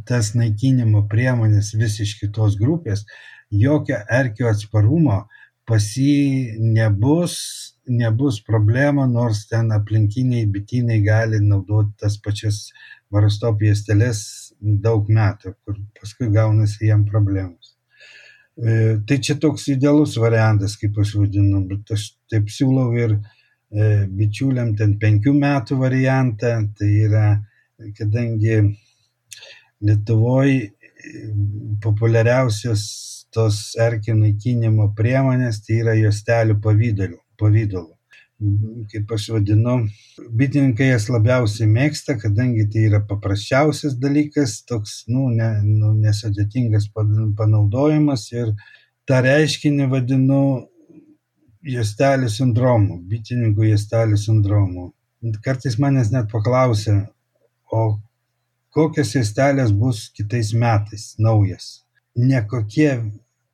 tas naikinimo priemonės vis iš kitos grupės, jokio erkio atsparumo pas jį nebus, nebus problema, nors ten aplinkiniai bitynai gali naudoti tas pačias varostopijas teles daug metų, kur paskui gaunasi jam problemos. E, tai čia toks idealus variantas, kaip aš vadinu, bet aš taip siūlau ir e, bičiuliam ten penkių metų variantą, tai yra, kadangi Lietuvoje populiariausios tos erkių naikinimo priemonės tai yra juostelių pavydalu. pavydalu. Kaip aš vadinu, bitininkai jas labiausiai mėgsta, kadangi tai yra paprasčiausias dalykas, toks, nu, ne, nu nesudėtingas panaudojimas ir tą reiškinį vadinu juostelių sindromu, bitininkų juostelių sindromu. Kartais manęs net paklausia, o kokios juostelės bus kitais metais naujas ne kokie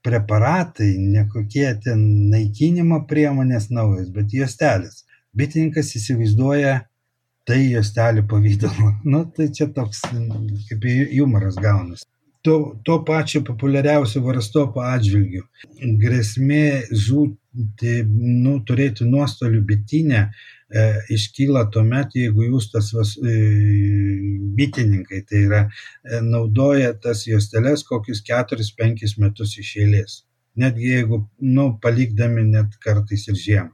preparatai, ne kokie ten naikinimo priemonės naujas, bet juostelės. Bitininkas įsivaizduoja tai juostelių pavydalu. Nu, tai čia toks kaip humoras gaunasi. To, to pačio populiariausio varastopo atžvilgiu. Grėsmė žūti, nu, turėti nuostolių bitinę iškyla tuomet, jeigu jūs tas vas, e, bitininkai, tai yra e, naudoja tas juosteles kokius 4-5 metus iš eilės. Netgi jeigu, nu, palikdami net kartais ir žiemą.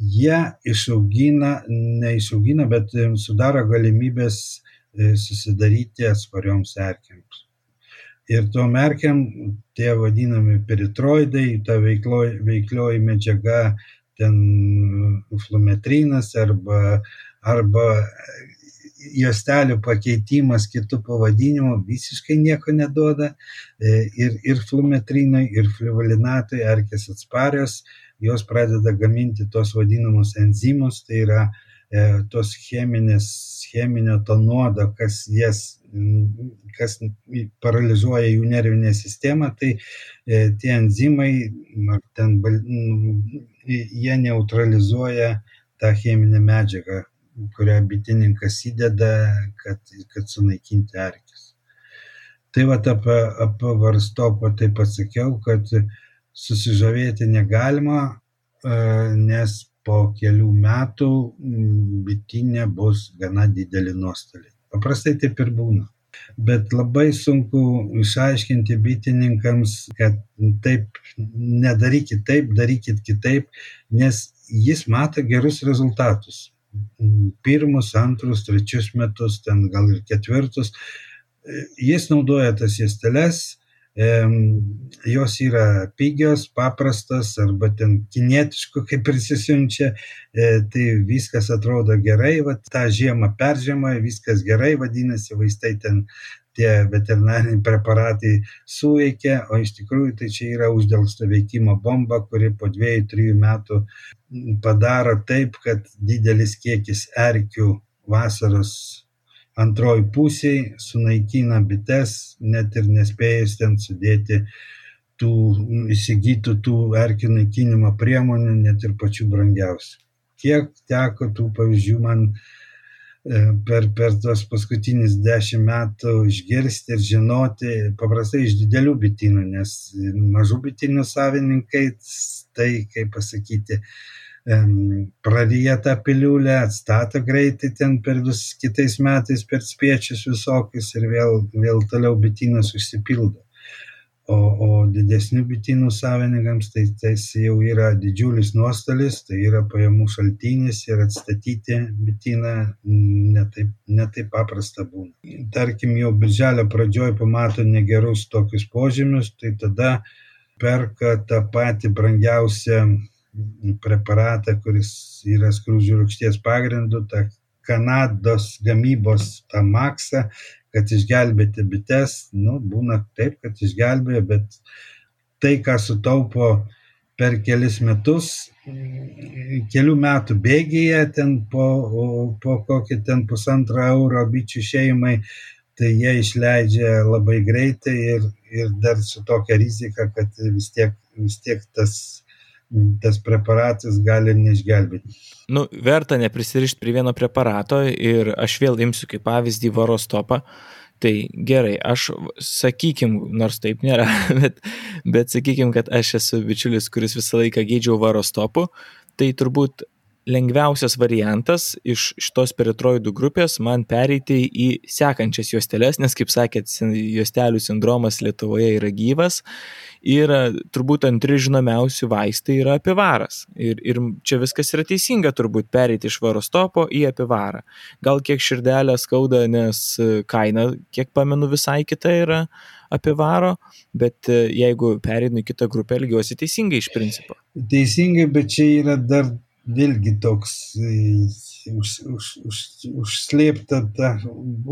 Jie išaugina, neišaugina, bet sudaro galimybės susidaryti atsparioms erkėms. Ir tuom erkiam tie vadinami peritroidai, ta veiklioji, veiklioji medžiaga ten flumetrinas arba, arba juostelių pakeitimas kitų pavadinimų visiškai nieko neduoda. E, ir, ir flumetrinai, ir flivalinatai, erkės atsparios, jos pradeda gaminti tos vadinamus enzimus, tai yra e, tos cheminės, cheminio to nuodo, kas jas kas paralyžiuoja jų nervinę sistemą, tai e, tie enzimai, ar ten jie neutralizuoja tą cheminę medžiagą, kurią bitininkas įdeda, kad, kad sunaikinti erkės. Tai va apie, apie varstopą taip pasakiau, kad susižavėti negalima, e, nes po kelių metų bitinė bus gana dideli nuostoliai. Paprastai taip ir būna bet labai sunku išaiškinti bitininkams, kad taip nedarykit taip, darykit kitaip, nes jis mato gerus rezultatus. Pirmus, antrus, trečius metus, ten gal ir ketvirtus. Jis naudoja tas juosteles, jos yra pigios, paprastos arba ten kinietiškų, kaip prisisiunčia, e, tai viskas atrodo gerai, va, tą žiemą peržiemoja, viskas gerai, vadinasi, vaistai ten tie veterinariniai preparatai suveikia, o iš tikrųjų tai čia yra uždėlsto veikimo bomba, kuri po dviejų, trijų metų padaro taip, kad didelis kiekis erkių vasaros antroj pusėj sunaikina bites, net ir nespėjus ten sudėti tų įsigytų tų erkių naikinimo priemonių, net ir pačių brangiausių. Kiek teko tų pavyzdžių man e, per, per tos paskutinius dešimt metų išgirsti ir žinoti, paprastai iš didelių bitynų, nes mažų bitynų savininkai, tai kaip pasakyti, praryja tą piliulę, atstato greitai ten per vis kitais metais per spiečius visokius ir vėl, vėl toliau bitynas užsipildo. O, o didesnių bitynų savininkams tai tai jau yra didžiulis nuostolis, tai yra pajamų šaltinis ir atstatyti bityną netaip, netaip paprasta būna. Tarkim, jau birželio pradžioj pamato negerus tokius požymius, tai tada perka tą patį brangiausią preparatą, kuris yra skrūdžių rūgšties pagrindu, tą Kanados gamybos tą maksą, kad išgelbėti bites, nu, būna taip, kad išgelbėjo, bet tai, ką sutaupo per kelis metus, kelių metų bėgėje, ten po, po kokį ten pusantrą euro bičių šeimai, tai jie išleidžia labai greitai ir, ir dar su tokia rizika, kad vis tiek, vis tiek tas, tas preparatas gali neišgelbėti. Nu, verta neprisirišti prie vieno preparato ir aš vėl imsiu kaip pavyzdį varostopą. Tai gerai, aš sakykim, nors taip nėra, bet, bet sakykim, kad aš esu bičiulis, kuris visą laiką gydžiau varostopų, tai turbūt lengviausias variantas iš šitos peritroidų grupės man pereiti į sekančias juosteles, nes, kaip sakėt, juostelių sindromas Lietuvoje yra gyvas ir turbūt antri žinomiausi vaistai yra apivaras. Ir, ir čia viskas yra teisinga turbūt pereiti iš varostopo į apivarą. Gal kiek širdelę skauda, nes kaina, kiek pamenu, visai kita yra apivaro, bet jeigu pereinu į kitą grupę, elgiuosi teisingai iš principo. Teisingai, bet čia yra dar vėlgi toks už, už, už, užslėpta ta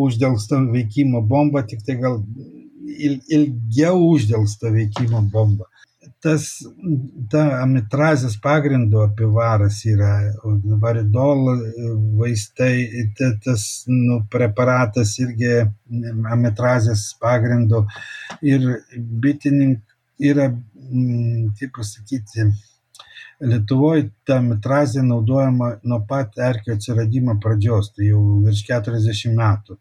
uždėlsta veikimo bomba, tik tai gal il, ilgiau uždėlsta veikimo bomba. Tas, ta amitrazės pagrindo apivaras yra, varidol vaistai, tas nu, preparatas irgi amitrazės pagrindo ir bitininkai yra, kaip pasakyti, Lietuvoj ta mitrazė naudojama nuo pat erkių atsiradimo pradžios, tai jau virš 40 metų.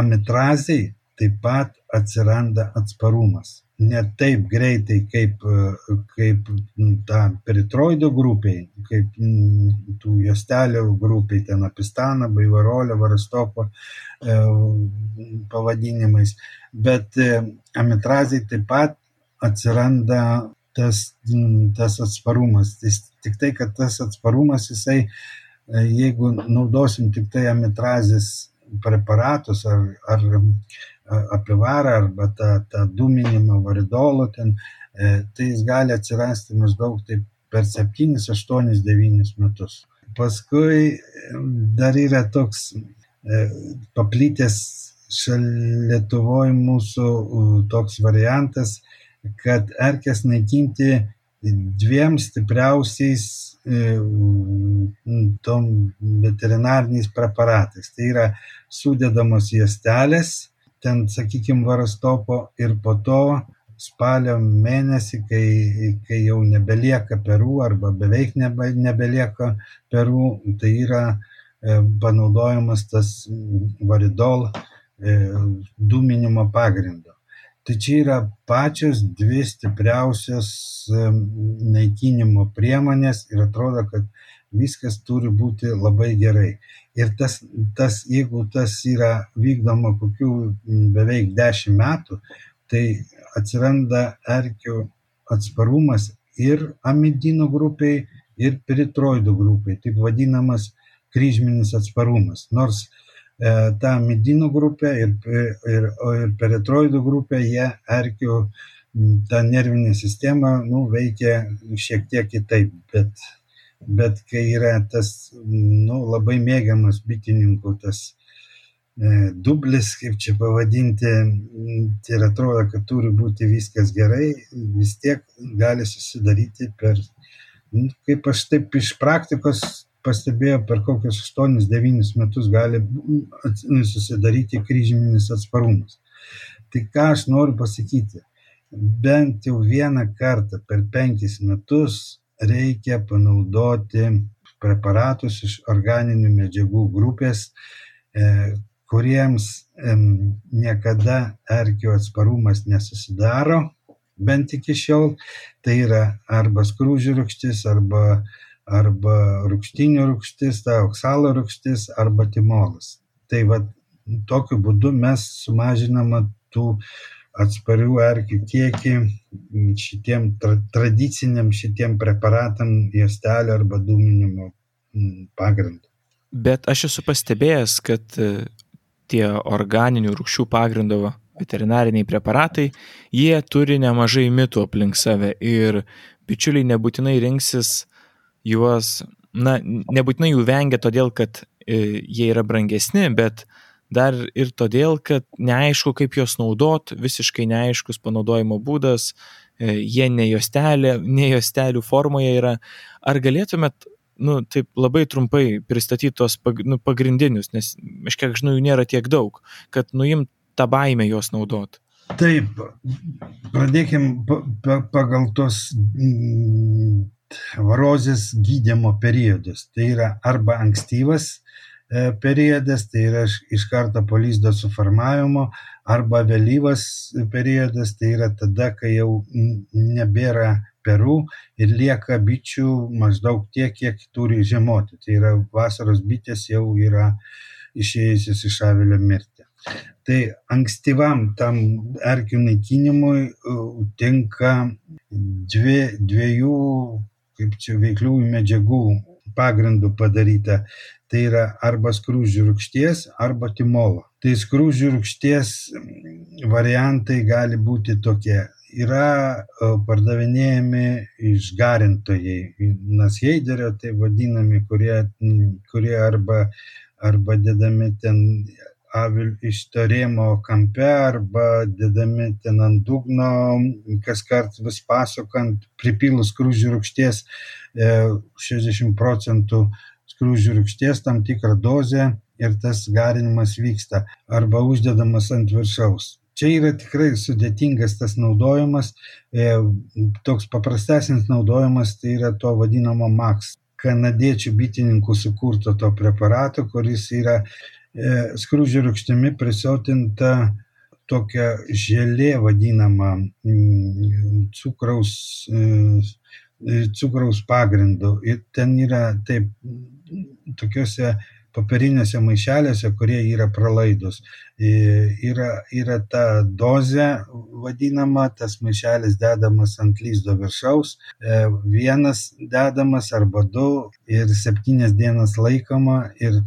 Amitrazei taip pat atsiranda atsparumas. Ne taip greitai kaip, kaip ta peritroido grupiai, kaip tų juostelių grupiai, ten apistana, baivarolio, varastopo e, pavadinimais, bet e, amitrazai taip pat atsiranda tas, tas atsparumas. Tai tik tai, kad tas atsparumas, jisai, e, jeigu naudosim tik tai amitrazės preparatus ar, ar apivarą arba tą, tą dūminimą varidolo, ten, e, tai jis gali atsirasti maždaug taip per 7, 8, 9 metus. Paskui dar yra toks e, paplitęs šalia Lietuvoje mūsų toks variantas, kad erkes naikinti dviem stipriausiais e, tom veterinariniais preparatais. Tai yra sudedamos juostelės, ten, sakykime, varastopo ir po to spalio mėnesį, kai, kai jau nebelieka perų arba beveik nebe, nebelieka perų, tai yra e, panaudojamas tas varidol e, dūminimo pagrindu tai čia yra pačios dvi stipriausios naikinimo priemonės ir atrodo, kad viskas turi būti labai gerai. Ir tas, tas jeigu tas yra vykdoma kokių beveik dešimt metų, tai atsiranda erkių atsparumas ir amidinų grupiai, ir peritroidų grupiai, taip vadinamas kryžminis atsparumas. Nors E, ta midinų grupė ir, ir, ir peritroidų grupė, jie erkių tą nervinę sistemą nu, veikia šiek tiek kitaip, bet, bet kai yra tas nu, labai mėgiamas bitininkų tas e, dublis, kaip čia pavadinti, tai ir atrodo, kad turi būti viskas gerai, vis tiek gali susidaryti per, nu, kaip aš taip iš praktikos pastebėjo per kokius 8-9 metus gali susidaryti kryžminis atsparumas. Tai ką aš noriu pasakyti, bent jau vieną kartą per penkis metus reikia panaudoti preparatus iš organinių medžiagų grupės, e, kuriems niekada erkių atsparumas nesusidaro, bent iki šiol, tai yra arba skrūžių rūgštis, arba arba rūgštynių rūgštis, ta oksalo rūgštis arba timolas. Tai va tokiu būdu mes sumažinama tų atsparių erkių kiekį šitiem tra tradiciniam šitiem preparatam juostelio arba dūminimo pagrindu. Bet aš esu pastebėjęs, kad e, tie organinių rūkščių pagrindo veterinariniai preparatai, jie turi nemažai mitų aplink save ir bičiuliai nebūtinai rinksis juos, na, nebūtinai jų vengia todėl, kad e, jie yra brangesni, bet dar ir todėl, kad neaišku, kaip juos naudot, visiškai neaiškus panaudojimo būdas, e, jie ne juostelė, ne juostelių formoje yra. Ar galėtumėt nu, taip labai trumpai pristatyti tos nu, pagrindinius, nes aš kiek žinau, jų nėra tiek daug, kad nuimt tą baimę juos naudot. Taip, pradėkim pagal tos mm, varozės gydimo periodus. Tai yra arba ankstyvas e, periodas, tai yra iš karto po lizdo suformavimo, arba vėlyvas periodas, tai yra tada, kai jau nebėra perų ir lieka bičių maždaug tiek, kiek turi žiemoti. Tai yra vasaros bitės jau yra išėjusios iš avilio mirti. Tai ankstyvam tam erkių naikinimui tinka dvi, dviejų, kaip čia, veikliųjų medžiagų pagrindų padaryta. Tai yra arba skrūžių rūkšties, arba timolo. Tai skrūžių rūkšties variantai gali būti tokie yra pardavinėjami išgarintojai, nasheiderio, tai vadinami, kurie, kurie arba, arba dedami ten avil ištarėmo kampe arba dedami ten ant dugno, kas kart vis pasukant, pripilus krūžių rūkšties 60 e, procentų skrūžių rūkšties tam tikrą dozę ir tas garinimas vyksta arba uždedamas ant viršaus čia yra tikrai sudėtingas tas naudojimas. E, toks paprastesnis naudojimas tai yra to vadinamo MAX kanadiečių bitininkų sukurto to preparato, kuris yra e, skrūdžio rūkštimi prisotinta tokia želė vadinama mm, cukraus, e, cukraus pagrindu. Ir ten yra taip tokiuose popieriniuose maišeliuose, kurie yra pralaidus. Yra, yra ta dozė vadinama, tas maišelis dedamas ant lyzdo viršaus, e, vienas dedamas arba du ir septynias dienas laikoma ir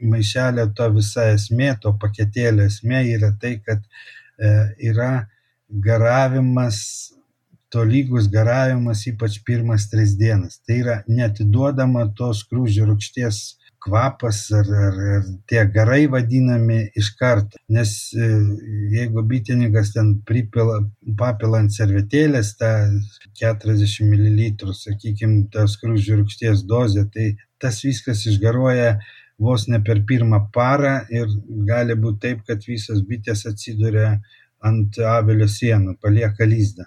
maišelio to visa esmė, to paketėlio esmė yra tai, kad e, yra garavimas tolygus garavimas ypač pirmas tris dienas. Tai yra netiduodama tos krūžių rūkšties kvapas ar, ar, ar tie garai vadinami iš karto. Nes e, jeigu bitininkas ten pripila, papila ant servetėlės tą 40 ml, sakykime, tos krūžių rūkšties dozę, tai tas viskas išgaruoja vos ne per pirmą parą ir gali būti taip, kad visos bitės atsiduria ant avilio sienų, palieka lizdą.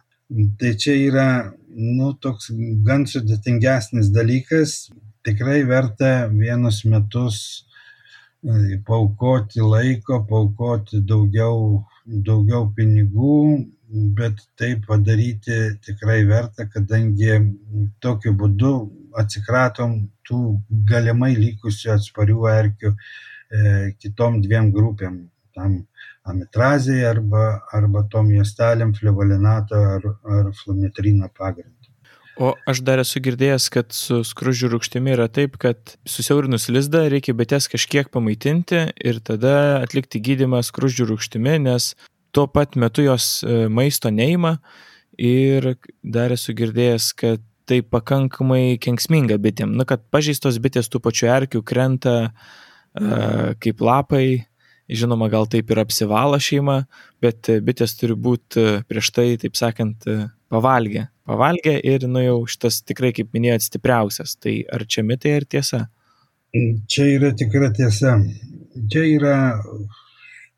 Tai čia yra nu, toks gan sudėtingesnis dalykas, tikrai verta vienus metus e, paukoti laiko, paukoti daugiau, daugiau pinigų, bet tai padaryti tikrai verta, kadangi tokiu būdu atsikratom tų galimai likusių atsparių erkių e, kitom dviem grupėm. Tam amitrazijai arba, arba tom juostelėm flevolinato ar, ar flumetrino pagrindu. O aš dar esu girdėjęs, kad su skružių rūkštimi yra taip, kad susiaurinus lizdą reikia bites kažkiek pamaitinti ir tada atlikti gydimą skružių rūkštimi, nes tuo pat metu jos e, maisto neima ir dar esu girdėjęs, kad tai pakankamai kenksminga bitėm. Na, kad pažeistos bitės tų pačių erkių krenta uh, kaip lapai, žinoma, gal taip ir apsivalo šeima, bet bitės turi būti prieš tai, taip sakant, pavalgę. Pavalgę ir, nu jau šitas tikrai, kaip minėjot, stipriausias. Tai ar čia mitai, ar tiesa? Čia yra tikra tiesa. Čia yra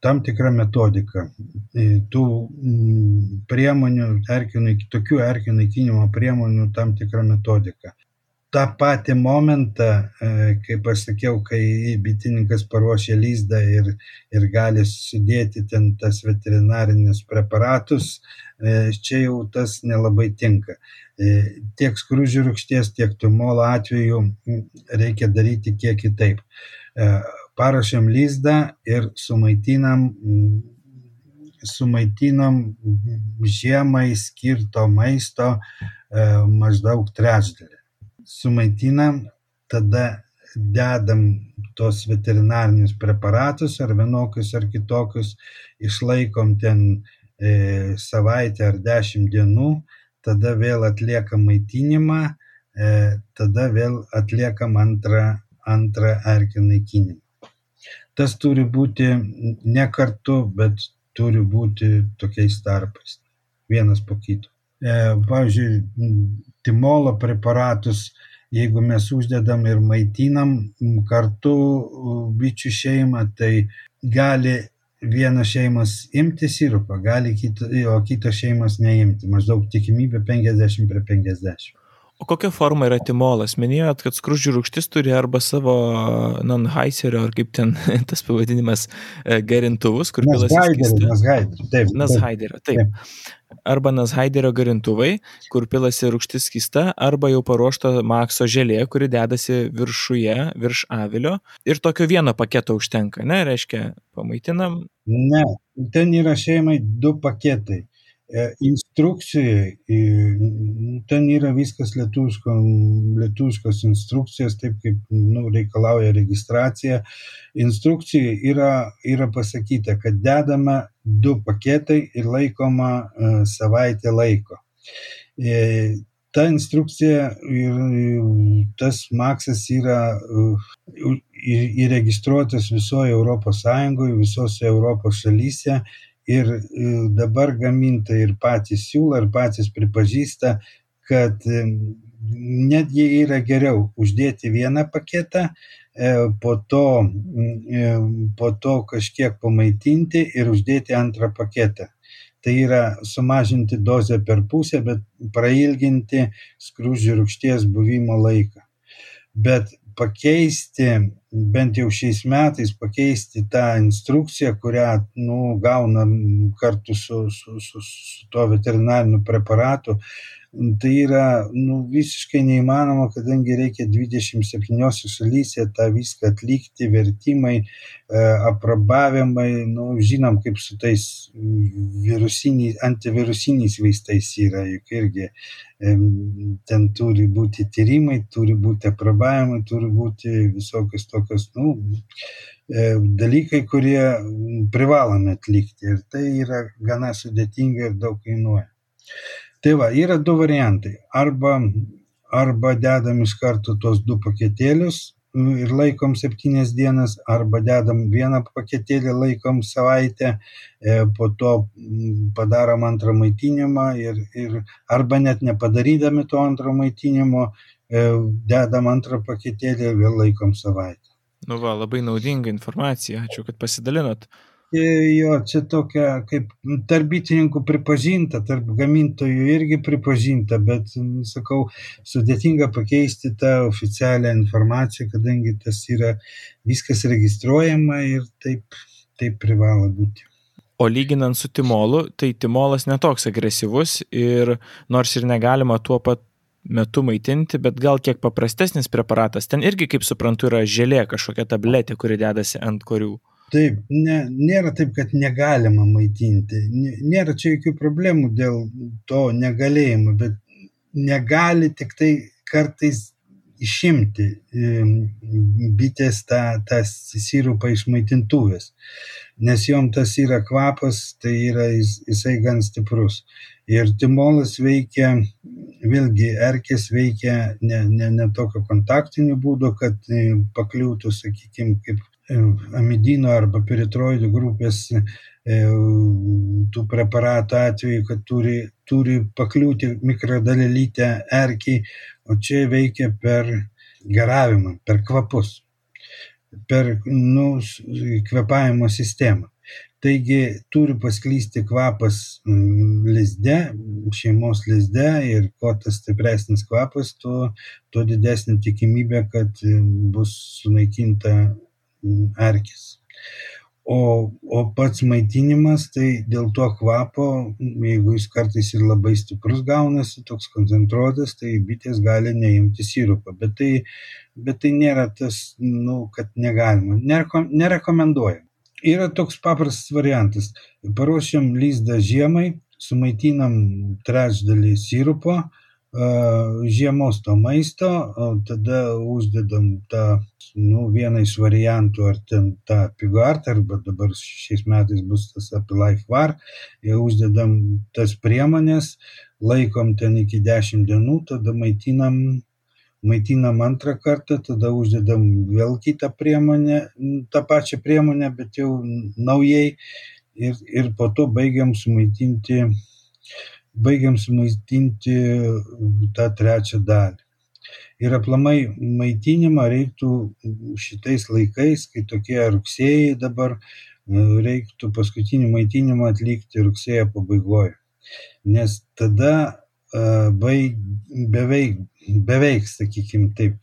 tam tikra metodika. Tų mm, priemonių, erkių, tokių erkių naikinimo priemonių tam tikra metodika tą patį momentą, e, kaip aš sakiau, kai bitininkas paruošia lizdą ir, ir gali sudėti ten tas veterinarinius preparatus, e, čia jau tas nelabai tinka. E, tiek skrūžių rūkšties, tiek tumolo atveju reikia daryti kiek kitaip. Paruošiam lizdą ir sumaitinam sumaitinam žiemai skirto maisto maždaug trečdalį sumaitinam, tada dedam tos veterinarinius preparatus ar vienokius ar kitokius, išlaikom ten e, savaitę ar dešimt dienų, tada vėl atliekam maitinimą, e, tada vėl atliekam antrą, antrą erkių naikinimą. Tas turi būti ne kartu, bet turi būti tokiais tarpais, vienas po kito. E, pavyzdžiui, timolo preparatus jeigu mes uždedam ir maitinam kartu bičių šeimą, tai gali vienas šeimas imti sirupą, gali kita, o kitos šeimas neimti. Maždaug tikimybė 50 prie 50. O kokia forma yra timolas? Minėjot, kad skrūdžių rūgštis turi arba savo non-heiserio, ar kaip ten tas pavadinimas, e, gerintuvus, kur pilas įskista. Nashaiderio, taip. Nashaiderio, taip. taip arba Nazhaiderio garintuvai, kur pilasi rūgštis skista, arba jau paruošta Makso želė, kuri dedasi viršuje, virš avilio. Ir tokio vieno paketo užtenka, ne, reiškia, pamaitinam. Ne, ten yra šeimai du paketai. Instrukcijai, ten yra viskas lietuviško, lietuviškos instrukcijos, taip kaip nu, reikalauja registracija. Instrukcijai yra, yra pasakyta, kad dedama du paketai ir laikoma savaitę laiko. Ta instrukcija ir tas maksas yra įregistruotas visoje Europos Sąjungoje, visose Europos šalyse ir e, dabar gamintojai ir patys siūlo, ir patys pripažįsta, kad e, netgi yra geriau uždėti vieną paketą, e, po to, po to kažkiek pamaitinti ir uždėti antrą paketą. Tai yra sumažinti dozę per pusę, bet prailginti skrūžių rūkšties buvimo laiką. Bet pakeisti bent jau šiais metais pakeisti tą instrukciją, kurią nu, gaunam kartu su, su, su, su tuo veterinariniu preparatu, tai yra nu, visiškai neįmanoma, kadangi reikia 27 šalyse tą viską atlikti, vertimai, e, aprobavimai, nu, žinom, kaip su tais virusiniais, antivirusiniais vaistais yra, juk irgi ten turi būti tyrimai, turi būti aprobavimai, turi būti visokios tokios, nu, e, dalykai, kurie privalome atlikti ir tai yra gana sudėtinga ir daug kainuoja. Tai va, yra du variantai. Arba, arba dedam iš karto tos du paketėlius ir laikom septynias dienas, arba dedam vieną paketėlį, laikom savaitę, e, po to padarom antrą maitinimą ir, ir arba net nepadarydami to antro maitinimo, e, dedam antrą paketėlį ir vėl laikom savaitę. Nu va, labai naudinga informacija, ačiū, kad pasidalinot. Jo, čia tokia kaip tarp bitininkų pripažinta, tarp gamintojų irgi pripažinta, bet, sakau, sudėtinga pakeisti tą oficialią informaciją, kadangi tas yra viskas registruojama ir taip, taip privalo būti. O lyginant su timolu, tai timolas netoks agresyvus ir nors ir negalima tuo pat metu maitinti, bet gal kiek paprastesnis preparatas. Ten irgi, kaip suprantu, yra želė kažkokia tabletė, kuri dedasi ant korių. Taip, ne, nėra taip, kad negalima maitinti. Nėra čia jokių problemų dėl to negalėjimo, bet negali tik tai kartais išimti bitės tą, tą sirupą iš maitintuvės, nes jom tas yra kvapas, tai yra jis, jisai gan stiprus. Ir timolas veikia, vėlgi erkės veikia ne, ne, ne tokio kontaktiniu būdu, kad e, pakliūtų, sakykime, kaip amidino arba peritroidų grupės e, tų preparatų atveju, kad turi, turi pakliūti mikrodalelytę erkiai, o čia veikia per garavimą, per kvapus, per nu, kvepavimo sistemą. Taigi turi pasklysti kvapas lizde, šeimos lizde ir kuo tas stipresnis kvapas, tuo, tuo didesnė tikimybė, kad bus sunaikinta erkės. O, o pats maitinimas, tai dėl to kvapo, jeigu jis kartais ir labai stiprus gaunasi, toks koncentruotas, tai bitės gali neimti sirupą. Bet tai, bet tai nėra tas, nu, kad negalima, Nereko, nerekomenduojama. Yra toks paprastas variantas. Paruošiam lizdą žiemai, sumaitinam trečdalį sirupo, žiemos to maisto, tada uždedam tą, nu, vieną iš variantų, ar ten tą pigart, arba dabar šiais metais bus tas Apilife Var, uždedam tas priemonės, laikom ten iki 10 dienų, tada maitinam maitinam antrą kartą, tada uždedam vėl kitą priemonę, tą pačią priemonę, bet jau naujai ir, ir po to baigiam sumaitinti baigiam sumaitinti tą trečią dalį. Ir aplamai maitinimą reiktų šitais laikais, kai tokie rugsėjai dabar, reiktų paskutinį maitinimą atlikti rugsėjo pabaigoje. Nes tada baig, beveik, beveik, sakykime taip,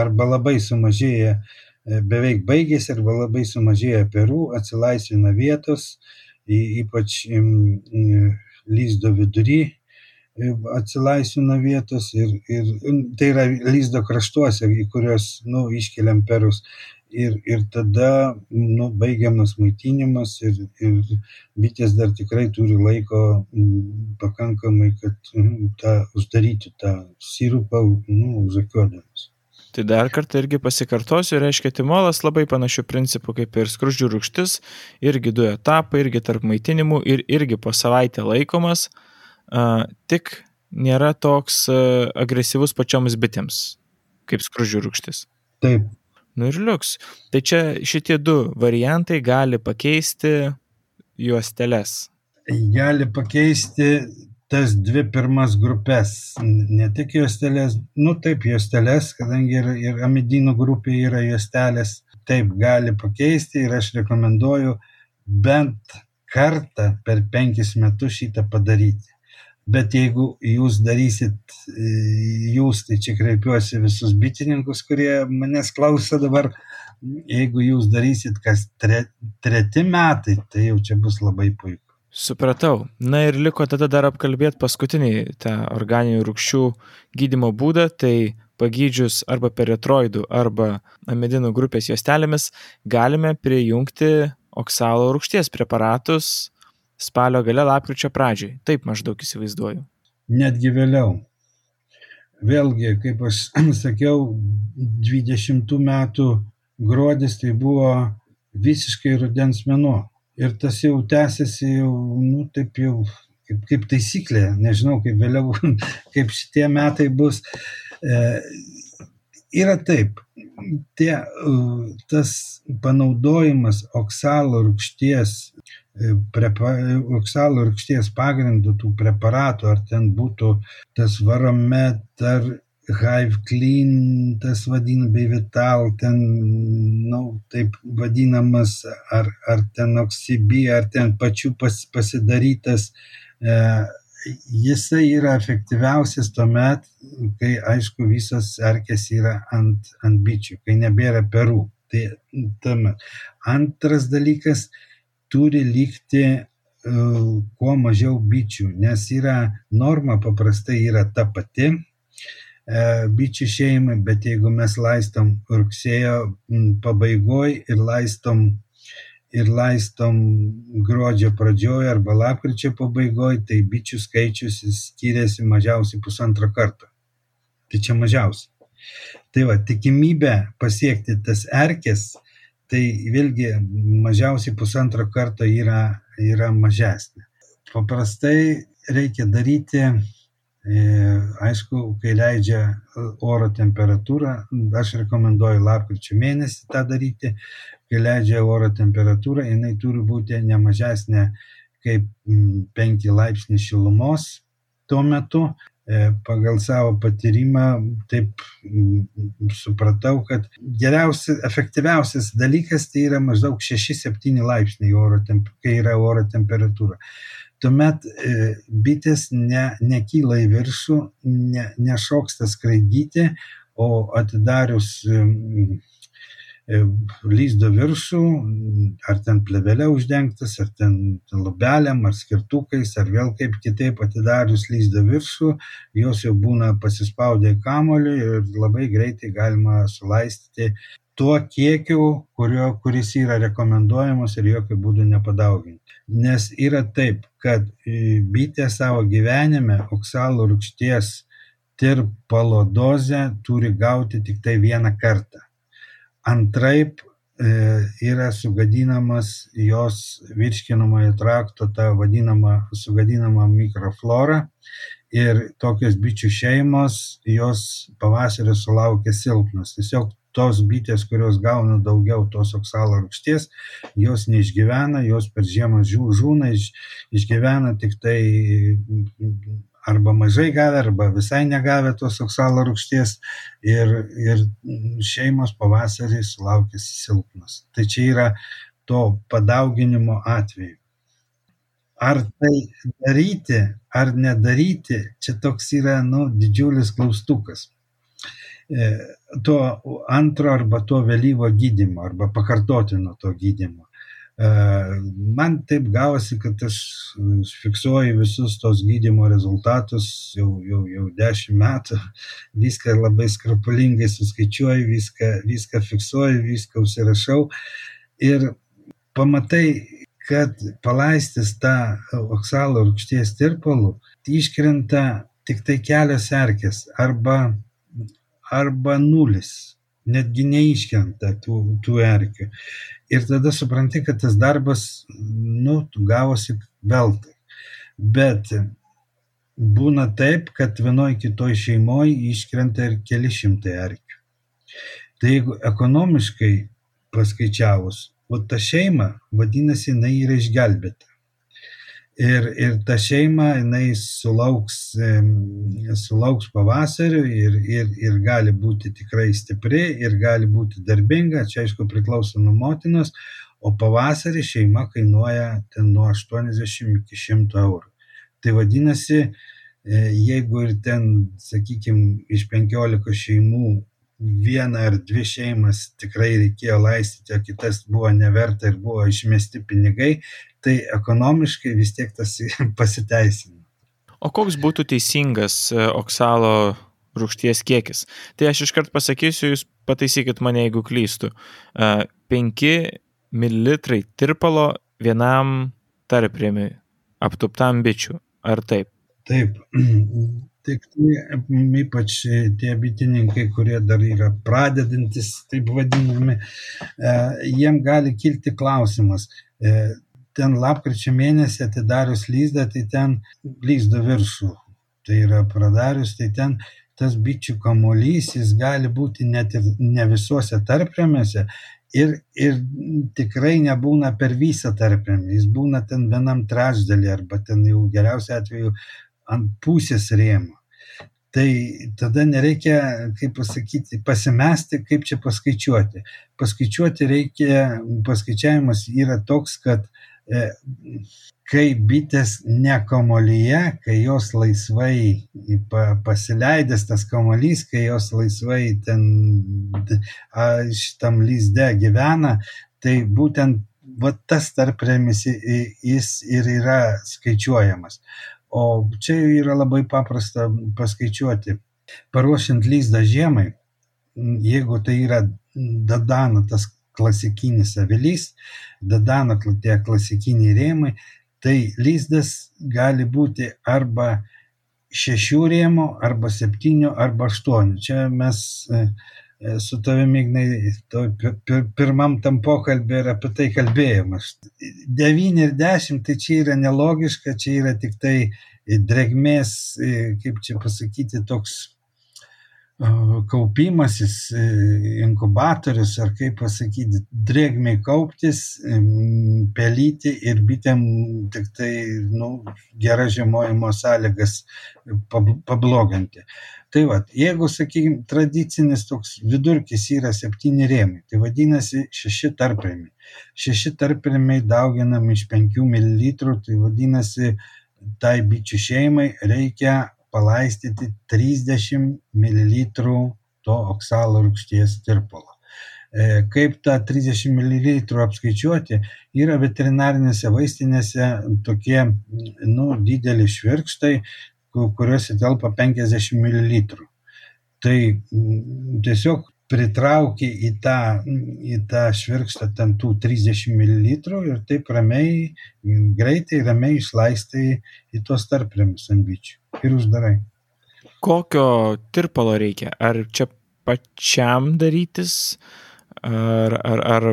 arba labai sumažėja, beveik baigėsi, arba labai sumažėja perų, atsilaisvina vietos, ypač lyzdo vidury atsilaisvina vietos ir, ir tai yra lyzdo kraštuose, į kuriuos nu, iškeliam perus. Ir, ir tada nu, baigiamas maitinimas ir, ir bitės dar tikrai turi laiko pakankamai, kad nu, tą, uždaryti tą sirupą nu, užakiuodamas. Tai dar kartą irgi pasikartosiu, reiškia timolas labai panašių principų kaip ir skrudžių rūgštis, irgi du etapai, irgi tarp maitinimų ir irgi po savaitę laikomas, uh, tik nėra toks uh, agresyvus pačioms bitėms, kaip skrudžių rūgštis. Taip. Nu ir liuks. Tai čia šitie du variantai gali pakeisti juosteles. Gali pakeisti tas dvi pirmas grupes, ne tik juostelės, nu taip juostelės, kadangi ir, ir amidinų grupė yra juostelės, taip gali pakeisti ir aš rekomenduoju bent kartą per penkis metus šitą padaryti. Bet jeigu jūs darysit, jūs, tai čia kreipiuosi visus bitininkus, kurie manęs klauso dabar, jeigu jūs darysit kas tre, treti metai, tai jau čia bus labai puiku. Supratau. Na ir liko tada dar apkalbėti paskutinį tą organinių rūkščių gydimo būdą, tai pagydžius arba peretroidų arba amidinų grupės juostelėmis galime prijungti oksalo rūkšties preparatus spalio gale lapkričio pradžiai. Taip maždaug įsivaizduoju. Netgi vėliau. Vėlgi, kaip aš sakiau, 20 metų gruodis tai buvo visiškai rudens mėnuo ir tas jau tęsiasi jau, nu, taip jau kaip, kaip taisyklė, nežinau, kaip vėliau, kaip šitie metai bus. E, yra taip, tie, tas panaudojimas oksalo rūkšties, oksalo rūkšties pagrindų tų preparatų, ar ten būtų tas varomet, ar Hive Clean, tas vadin, bei Vital, ten, nu, taip vadinamas, ar, ar ten Oxybi, ar ten pačių pas, pasidarytas, e, jisai yra efektyviausias tuomet, kai, aišku, visos erkės yra ant, ant bičių, kai nebėra perų. Tai tuomet. Antras dalykas, turi likti uh, kuo mažiau bičių, nes yra norma paprastai yra ta pati, E, bičių šeimai, bet jeigu mes laistom rugsėjo pabaigoje ir laistom, ir laistom gruodžio pradžioje arba lapkričio pabaigoje, tai bičių skaičius skiriasi mažiausiai pusantro karto. Tai čia mažiausiai. Tai va, tikimybė pasiekti tas erkės, tai vėlgi mažiausiai pusantro karto yra, yra mažesnė. Paprastai reikia daryti E, aišku, kai leidžia oro temperatūra, aš rekomenduoju lapkričio mėnesį tą daryti, kai leidžia oro temperatūra, jinai turi būti ne mažesnė kaip 5 laipsniai šilumos tuo metu. E, pagal savo patyrimą taip supratau, kad geriausias, efektyviausias dalykas tai yra maždaug 6-7 laipsniai oro, kai yra oro temperatūra. Tuomet e, bitės ne, nekyla į viršų, ne, nešoksta skraidyti, o atidarius lyzdo viršų, ar ten plevelė uždengtas, ar ten lubelėm, ar skirtukais, ar vėl kaip kitaip atidarius lyzdo viršų, jos jau būna pasispaudę į kamolį ir labai greitai galima sulaistyti tuo kiekiu, kurio, kuris yra rekomenduojamas ir jokių būdų nepadauginti. Nes yra taip, kad e, bitė savo gyvenime oksalo rūgšties tirpalo dozę turi gauti tik tai vieną kartą. Antraip e, yra sugadinamas jos virškinamojo trakto, ta vadinama sugadinama mikroflora ir tokios bičių šeimos, jos pavasario sulaukia silpnos. Tiesiog tos bitės, kurios gauna daugiau tos oksalo rūgšties, jos neišgyvena, jos per žiemą žūna, iš, išgyvena tik tai arba mažai gavę, arba visai negavę tos oksalo rūgšties ir, ir šeimos pavasarį sulaukęs silpnas. Tai čia yra to padauginimo atveju. Ar tai daryti, ar nedaryti, čia toks yra nu, didžiulis klaustukas. E, to antro arba to vėlyvo gydimo, arba pakartotino to gydimo. E, man taip gavosi, kad aš fiksuoju visus tos gydimo rezultatus jau, jau, jau dešimt metų, viską labai skrupulingai suskaičiuoju, viską, viską fiksuoju, viską užsirašau. Ir pamatai, kad palaistis tą oksalo rūgšties tirpalų, iškrenta tik tai kelios erkės arba, arba nulis. Netgi neiškrenta tų, tų erkių. Ir tada supranti, kad tas darbas, nu, gavosi veltui. Bet būna taip, kad vienoje kitoje šeimoje iškrenta ir keli šimtai erkių. Tai jeigu ekonomiškai paskaičiavus, o ta šeima, vadinasi, jinai yra išgelbėta ir, ir ta šeima, jinai sulauks, sulauks pavasario ir, ir, ir gali būti tikrai stipri ir gali būti darbinga, čia aišku priklauso nuo motinos, o pavasarį šeima kainuoja ten nuo 80 iki 100 eurų. Tai vadinasi, e, jeigu ir ten, sakykime, iš 15 šeimų vieną ar dvi šeimas tikrai reikėjo laistyti, o kitas buvo neverta ir buvo išmesti pinigai, tai ekonomiškai vis tiek tas pasiteisino. O koks būtų teisingas e, oksalo rūgšties kiekis? Tai aš iškart pasakysiu, jūs pataisykit mane, jeigu klystu. 5 e, ml tirpalo vienam tarprėmiui aptuptam bičių. Ar taip? Taip. Tik tai, ypač tie bitininkai, kurie dar yra pradedantis, taip vadinami, e, jiem gali kilti klausimas, ten lapkričio mėnesį atidarius lyzdą, tai ten lyzdo viršų, tai yra pradarius, tai ten tas bičių kamolys, jis gali būti net ir ne visuose tarprėmėse ir, ir tikrai nebūna per visą tarprėmę, jis būna ten vienam trečdalį arba ten jau geriausiu atveju ant pusės rėmo. Tai tada nereikia, kaip pasakyti, pasimesti, kaip čia paskaičiuoti. Paskaičiuoti reikia, paskaičiavimas yra toks, kad uh, kai bitės ne kamolyje, kai jos laisvai pasileidęs tas kamolys, kai jos laisvai ten šitam lyzde gyvena, tai būtent va, tas tarpremis jis ir yra skaičiuojamas. O čia yra labai paprasta paskaičiuoti. Paruošiant lyzdą žiemai, jeigu tai yra dadana tas klasikinis avilys, dadano tie klasikiniai rėmai, tai lizdas gali būti arba šešių rėmų, arba septynių, arba aštuonių. Čia mes e, e, su tavimi, Ignai, pirmam tam pokalbė ir apie tai kalbėjimas. 9 ir 10 tai čia yra nelogiška, čia yra tik tai drėgmės, e, kaip čia pasakyti, toks kaupimasis, e, inkubatorius ar kaip pasakyti, drėgmiai kauptis, pelyti ir bitėm tik tai nu, gerą žiemojimo sąlygas pabloginti. Tai va, jeigu, sakykime, tradicinis toks vidurkis yra septyni rėmai, tai vadinasi šeši tarprėmiai. Šeši tarprėmiai dauginami iš 5 ml, tai vadinasi, tai bičių šeimai reikia palaistyti 30 ml to oksalo rūgšties tirpalo. E, kaip tą 30 ml apskaičiuoti, yra veterinarinėse vaistinėse tokie nu, dideli švirkštai, kuriuose telpa 50 ml. Tai tiesiog pritrauki į tą, į tą švirkštą ten tų 30 ml ir taip ramiai, greitai, ramiai išlaistai į tos tarprėmus ant bičių ir uždarai. Kokio tirpalo reikia? Ar čia pačiam darytis, ar, ar, ar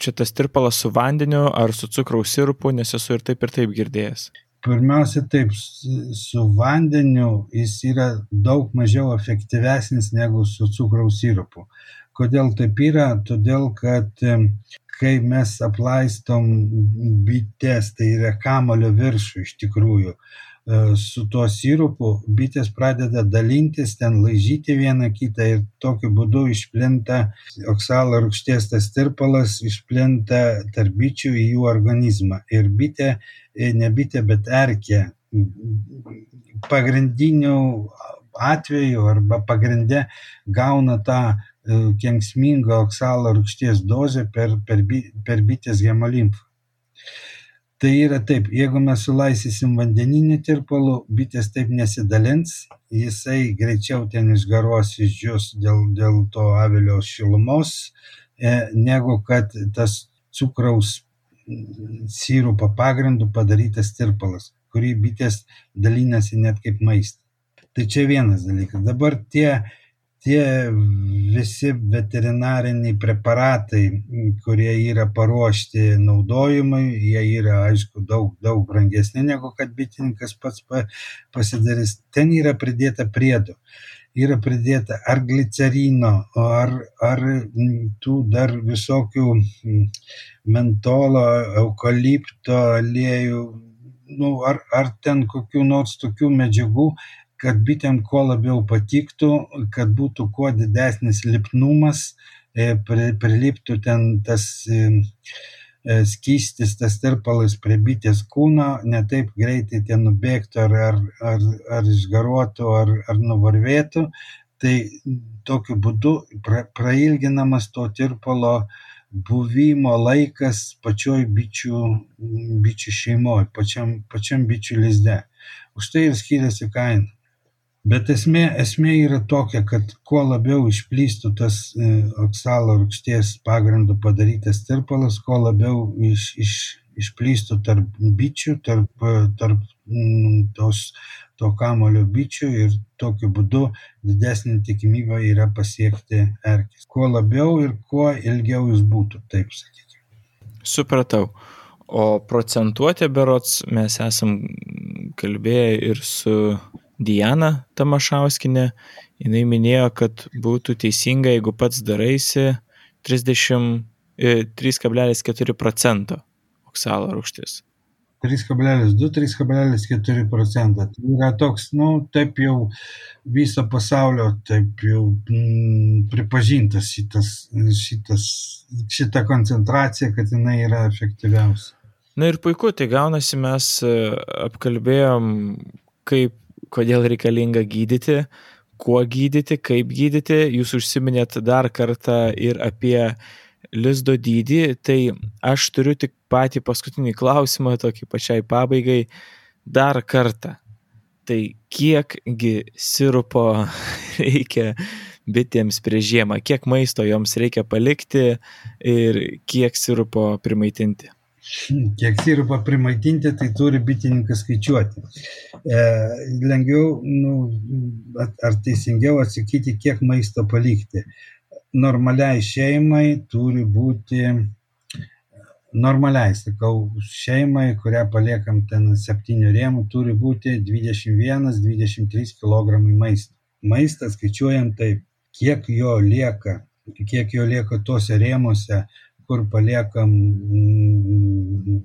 čia tas tirpalas su vandeniu, ar su cukraus sirupu, nes esu ir taip ir taip girdėjęs? Pirmiausia, taip, su vandeniu jis yra daug mažiau efektyvesnis negu su cukraus sirupu. Kodėl taip yra? Todėl, kad kai mes aplaistom bites, tai yra kamulio viršų iš tikrųjų, su tuo sirupu bitės pradeda dalintis, ten laižyti vieną kitą ir tokiu būdu išplinta oksalo rūgšties tas tirpalas, išplinta tarp bičių į jų organizmą. Ir bitė, e, ne bitė, bet erkė pagrindinių atvejų arba pagrindė gauna tą e, kenksmingą oksalo rūgšties dozę per, per, per bitės hemolimfą. Tai yra taip, jeigu mes sulaisysim vandeninį tirpalų, bitės taip nesidalins, jisai greičiau ten išgaruos išdžius dėl, dėl to avilio šilumos, e, negu kad tas cukraus sirupo pagrindu padarytas tirpalas, kurį bitės dalinasi net kaip maistą. Tai čia vienas dalykas. Dabar tie tie visi veterinariniai preparatai, kurie yra paruošti naudojimui, jie yra, aišku, daug, daug brangesni negu kad bitininkas pats pasidarys. Ten yra pridėta priedų. Yra pridėta ar glicerino, ar, ar tų dar visokių mentolo, eukalipto aliejų, nu, ar, ar ten kokių nors tokių medžiagų, kad bitėm kuo labiau patiktų, kad būtų kuo didesnis lipnumas, e, priliptų ten tas e, e, skystis, tas tirpalas prie bitės kūno, ne taip greitai ten nubėgtų ar, ar, ar, ar išgaruotų, ar, ar nuvarvėtų. Tai tokiu būdu pra, prailginamas to tirpalo buvimo laikas pačioj bičių, bičių šeimoje, pačiam, pačiam bičių lizde. Už tai ir skiriasi kaina bet esmė esmė yra tokia kad kuo labiau išplystų tas e, oksalo rūgšties pagrindu padarytas tirpalas kuo labiau iš iš išplystų tarp bičių tarp tarp mm, tos to kamuolio bičių ir tokiu būdu didesnė tikimybė yra pasiekti erkes. Kuo labiau ir kuo ilgiau jis būtų, taip sakykime. Supratau. O procentuotė berots mes esam kalbėję ir su Diana Tamašauskinė, jinai minėjo, kad būtų teisinga, jeigu pats daraisi 3,4 e, procento oksalo rūgštis. 3,2-3,4 procentą. Tai yra toks, nu, taip jau viso pasaulio, taip jau mm, pripažintas šitas, šitas, šita koncentracija, kad jinai yra efektyviausia. Na ir puiku, tai gaunasi mes e, apkalbėjom, kaip kodėl reikalinga gydyti, kuo gydyti, kaip gydyti. Jūs užsiminėt dar kartą ir apie lizdo dydį, tai aš turiu tik patį paskutinį klausimą, tokį pačiai pabaigai, dar kartą. Tai kiekgi sirupo reikia bitėms prieš žiemą, kiek maisto joms reikia palikti ir kiek sirupo primaitinti? Kiek sirupo primaitinti, tai turi bitininkas skaičiuoti. E, lengviau, nu, ar teisingiau atsakyti, kiek maisto palikti. Normaliai šeimai turi būti, normaliai, sakau, šeimai, kurią paliekam ten septynių rėmų, turi būti 21-23 kg maisto. Maistą skaičiuojam taip, kiek jo lieka, kiek jo lieka tose rėmose, kur paliekam mm,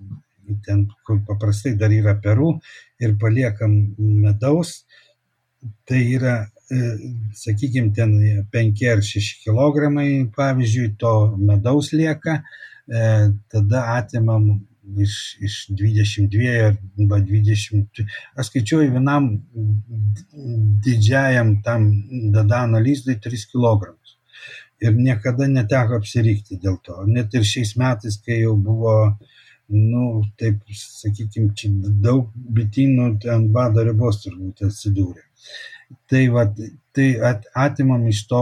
ten, kur paprastai dar yra perų ir paliekam medaus, tai yra, e, sakykime, ten 5 ar 6 kg, pavyzdžiui, to medaus lieka, e, tada atimam iš, iš 22 arba 20, aš skaičiuoju vienam didžiajam tam dadano lyzdui 3 kg ir niekada neteko apsirikti dėl to. Net ir šiais metais, kai jau buvo, nu, taip, sakykime, čia daug bitynų ant bado ribos turbūt atsidūrė. Tai, va, tai at, atimam iš to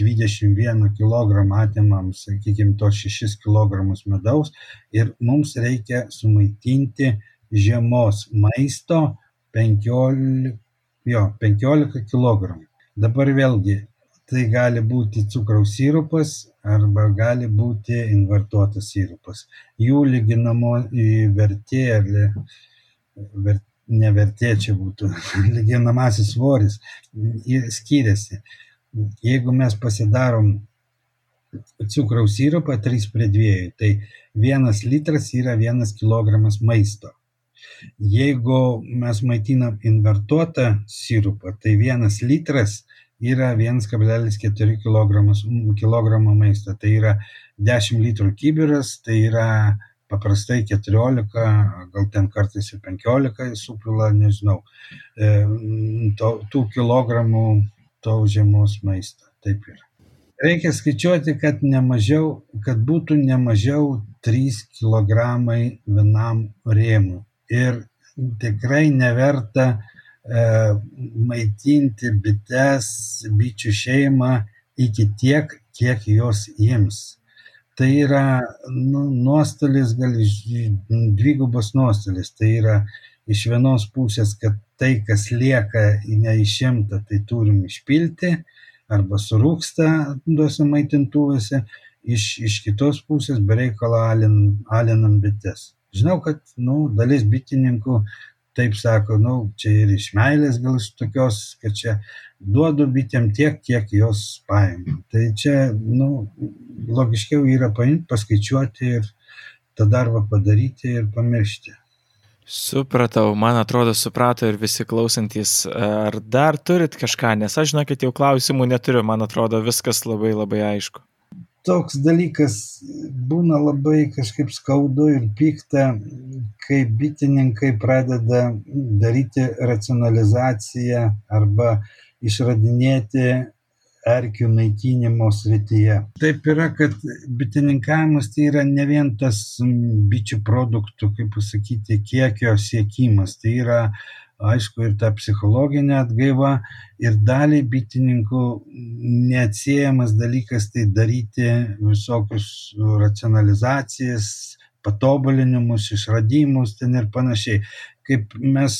21 kg, atimam, sakykime, to 6 kg medaus ir mums reikia sumaitinti žiemos maisto 15, jo, 15 kg. Dabar vėlgi tai gali būti cukraus sirupas arba gali būti invertuotas sirupas. Jų lyginamoji vertė ar ver, ne vertė čia būtų, lyginamasis svoris skiriasi. Jeigu mes pasidarom cukraus sirupą 3 prie 2, tai vienas litras yra vienas kilogramas maisto. Jeigu mes maitinam invertuotą sirupą, tai vienas litras yra 1,4 kg maisto. Tai yra 10 litrų kibiras, tai yra paprastai 14, gal ten kartais ir 15 supila, nežinau, e, to, tų kilogramų to žiemos maisto. Taip yra. Reikia skaičiuoti, kad, nemažiau, kad būtų ne mažiau 3 kg vienam rėmui. Ir tikrai neverta e, maitinti bites, bičių šeimą iki tiek, kiek jos ims tai yra nu, nuostolis, gal dvigubas nuostolis. Tai yra iš vienos pusės, kad tai, kas lieka neišimta, tai turim išpilti arba surūksta tuose maitintuvėse, iš, iš kitos pusės bereikalo alinam, alinam bites. Žinau, kad nu, dalis bitininkų taip sako, nu, čia ir iš meilės gal iš tokios, kad čia duodu bitėm tiek, kiek jos paima. Tai čia, nu, logiškiau yra paimti, paskaičiuoti ir tą darbą padaryti ir pamiršti. Supratau, man atrodo, suprato ir visi klausantis. Ar dar turit kažką, nes aš žinokit, jau klausimų neturiu, man atrodo, viskas labai labai aišku toks dalykas būna labai kažkaip skaudu ir pikta, kai bitininkai pradeda daryti racionalizaciją arba išradinėti erkių naikinimo srityje. Taip yra, kad bitininkavimas tai yra ne vien tas bičių produktų, kaip pasakyti, kiekio siekimas, tai yra aišku, ir ta psichologinė atgaiva, ir daliai bitininkų neatsiejamas dalykas tai daryti visokius racionalizacijas, patobulinimus, išradimus ten ir panašiai. Kaip mes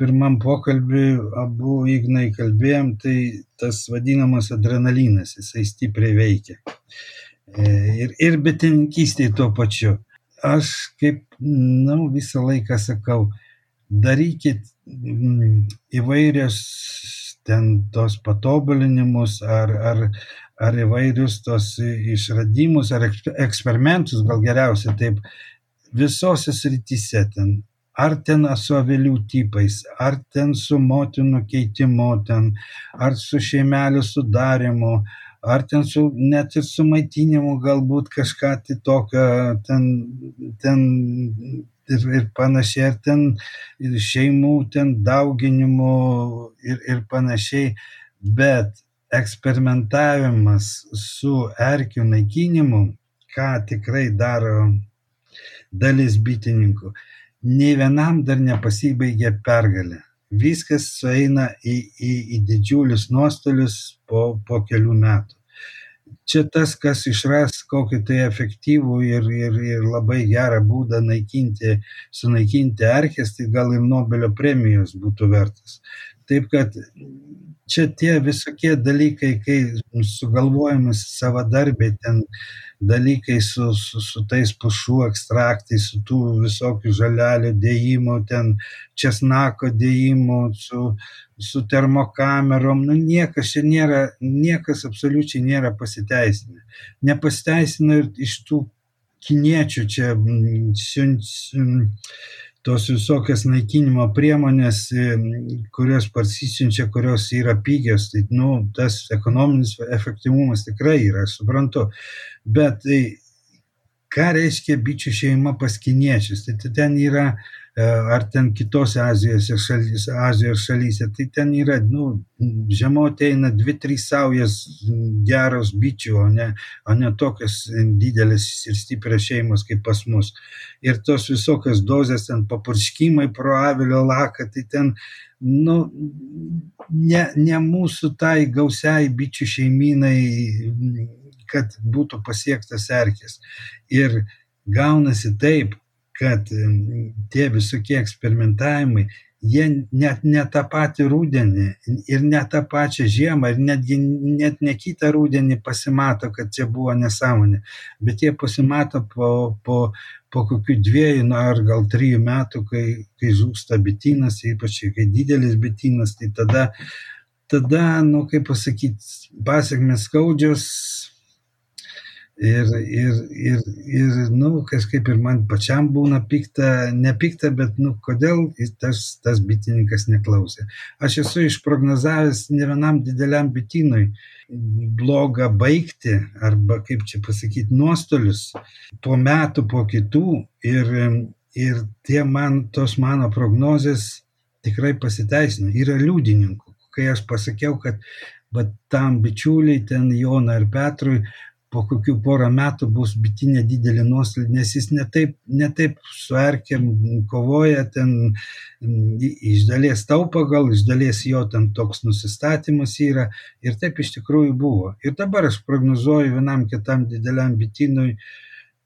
pirmam pokalbiui abu Ignai kalbėjom, tai tas vadinamas adrenalinas, jisai stipriai veikia. E, ir, ir bitininkystėje tuo pačiu. Aš kaip, na, nu, visą laiką sakau, darykit mm, įvairius ten tos patobulinimus ar, ar, ar įvairius tos išradimus ar eksperimentus, gal geriausia taip, visose srityse ten. Ar ten su avilių tipais, ar ten su motinų keitimu, ten, ar su šeimelių sudarimu, ar ten su, net ir su maitinimu galbūt kažką tai tokio, ten, ten ir, ir panašiai, ar ten ir šeimų ten dauginimu ir, ir panašiai, bet eksperimentavimas su erkių naikinimu, ką tikrai daro dalis bitininkų, nei vienam dar nepasibaigė pergalė. Viskas sueina į, į, į didžiulius nuostolius po, po kelių metų čia tas, kas išras kokį tai efektyvų ir, ir, ir labai gerą būdą naikinti, sunaikinti erkės, tai gal ir Nobelio premijos būtų vertas. Taip kad čia tie visokie dalykai, kai sugalvojamas savadarbiai ten dalykai su, su, su tais pušų ekstraktais, su tų visokių žalelių dėjimų, ten česnako dėjimų, su, su termokamerom, nu niekas čia nėra, niekas absoliučiai nėra pasiteisinę. Nepasiteisina ir iš tų kiniečių čia siunč, tos visokios naikinimo priemonės, kurios parsisiunčia, kurios yra pigios, tai nu, tas ekonominis efektyvumas tikrai yra, suprantu. Bet tai, ką reiškia bičių šeima pas kiniečius? Tai, tai ten yra E, ar ten kitose Azijos šalyse, Azijos šalyse, tai ten yra, nu, žemoti eina dvi, trys saujas geros bičių, o ne, o ne tokios didelės ir stiprios šeimos kaip pas mus. Ir tos visokios dozės, ten papurškimai pro avilio laką, tai ten, nu, ne, ne mūsų tai gausiai bičių šeiminai, kad būtų pasiektas erkės. Ir gaunasi taip, kad tie visokie eksperimentavimai, jie net ne tą patį rudenį ir ne tą pačią žiemą ir netgi net ne kitą rudenį pasimato, kad čia buvo nesąmonė, bet jie pasimato po, po, po kokių dviejų nu, ar gal trijų metų, kai, kai žūsta bitinas, ypač kai didelis bitinas, tai tada, tada nu, kaip pasakyti, pasiekmes skaudžios Ir, ir, ir, ir, nu, kažkaip ir man pačiam būna pikta, nepikta, bet, nu, kodėl tas, tas bitininkas neklausė. Aš esu išprognozavęs ne vienam dideliam bitinui blogą baigti, arba, kaip čia pasakyti, nuostolius po metų, po kitų. Ir, ir tie man, tos mano prognozės tikrai pasiteisino. Yra liudininkų. Kai aš pasakiau, kad bet tam bičiuliai ten Joną ir Petrui po kokių porą metų bus bitinė didelė nuostolė, nes jis netaip, netaip su erkėm kovoja, ten iš dalies taupa gal, iš dalies jo ten toks nusistatymas yra ir taip iš tikrųjų buvo. Ir dabar aš prognozuoju vienam kitam dideliam bitinui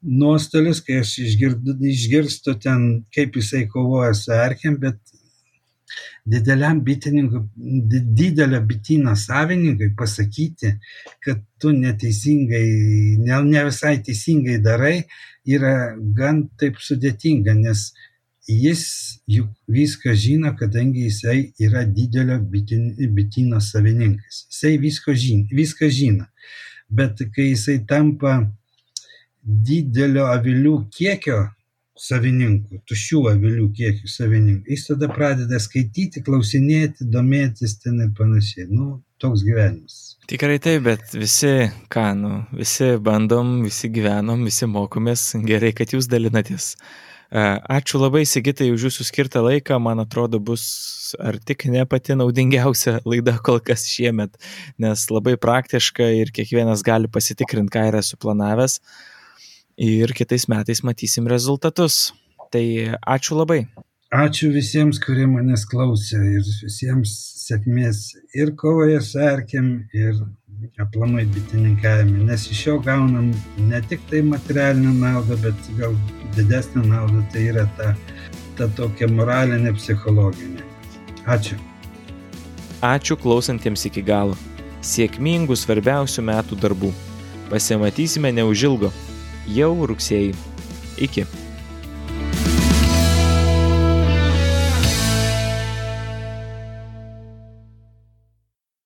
nuostolius, kai aš išgirdu, išgirstu ten, kaip jisai kovoja su erkėm, bet dideliam bitininkui, didelio bityno savininkui pasakyti, kad tu neteisingai, ne, ne visai teisingai darai, yra gan taip sudėtinga, nes jis juk viską žino, kadangi jisai yra didelio bityno savininkas. Jisai viską žino, viską žino. Bet kai jisai tampa didelio avilių kiekio savininkų, tuščių avilių kiekių savininkų. Jis tada pradeda skaityti, klausinėti, domėtis ten ir panašiai. Nu, toks gyvenimas. Tikrai taip, bet visi, ką, nu, visi bandom, visi gyvenom, visi mokomės, gerai, kad jūs dalinatės. E, ačiū labai, Sigitai, už jūsų skirtą laiką, man atrodo, bus ar tik ne pati naudingiausia laida kol kas šiemet, nes labai praktiška ir kiekvienas gali pasitikrinti, ką yra suplanavęs ir kitais metais matysim rezultatus. Tai ačiū labai. Ačiū visiems, kurie manęs klausė ir visiems sėkmės ir kovoje su erkėm, ir aplamai bitininkavime, nes iš jo gaunam ne tik tai materialinę naudą, bet gal didesnę naudą tai yra ta, ta tokia moralinė, psichologinė. Ačiū. Ačiū klausantiems iki galo. Sėkmingų svarbiausių metų darbų. Pasimatysime neužilgo jau rugsėjį. Iki.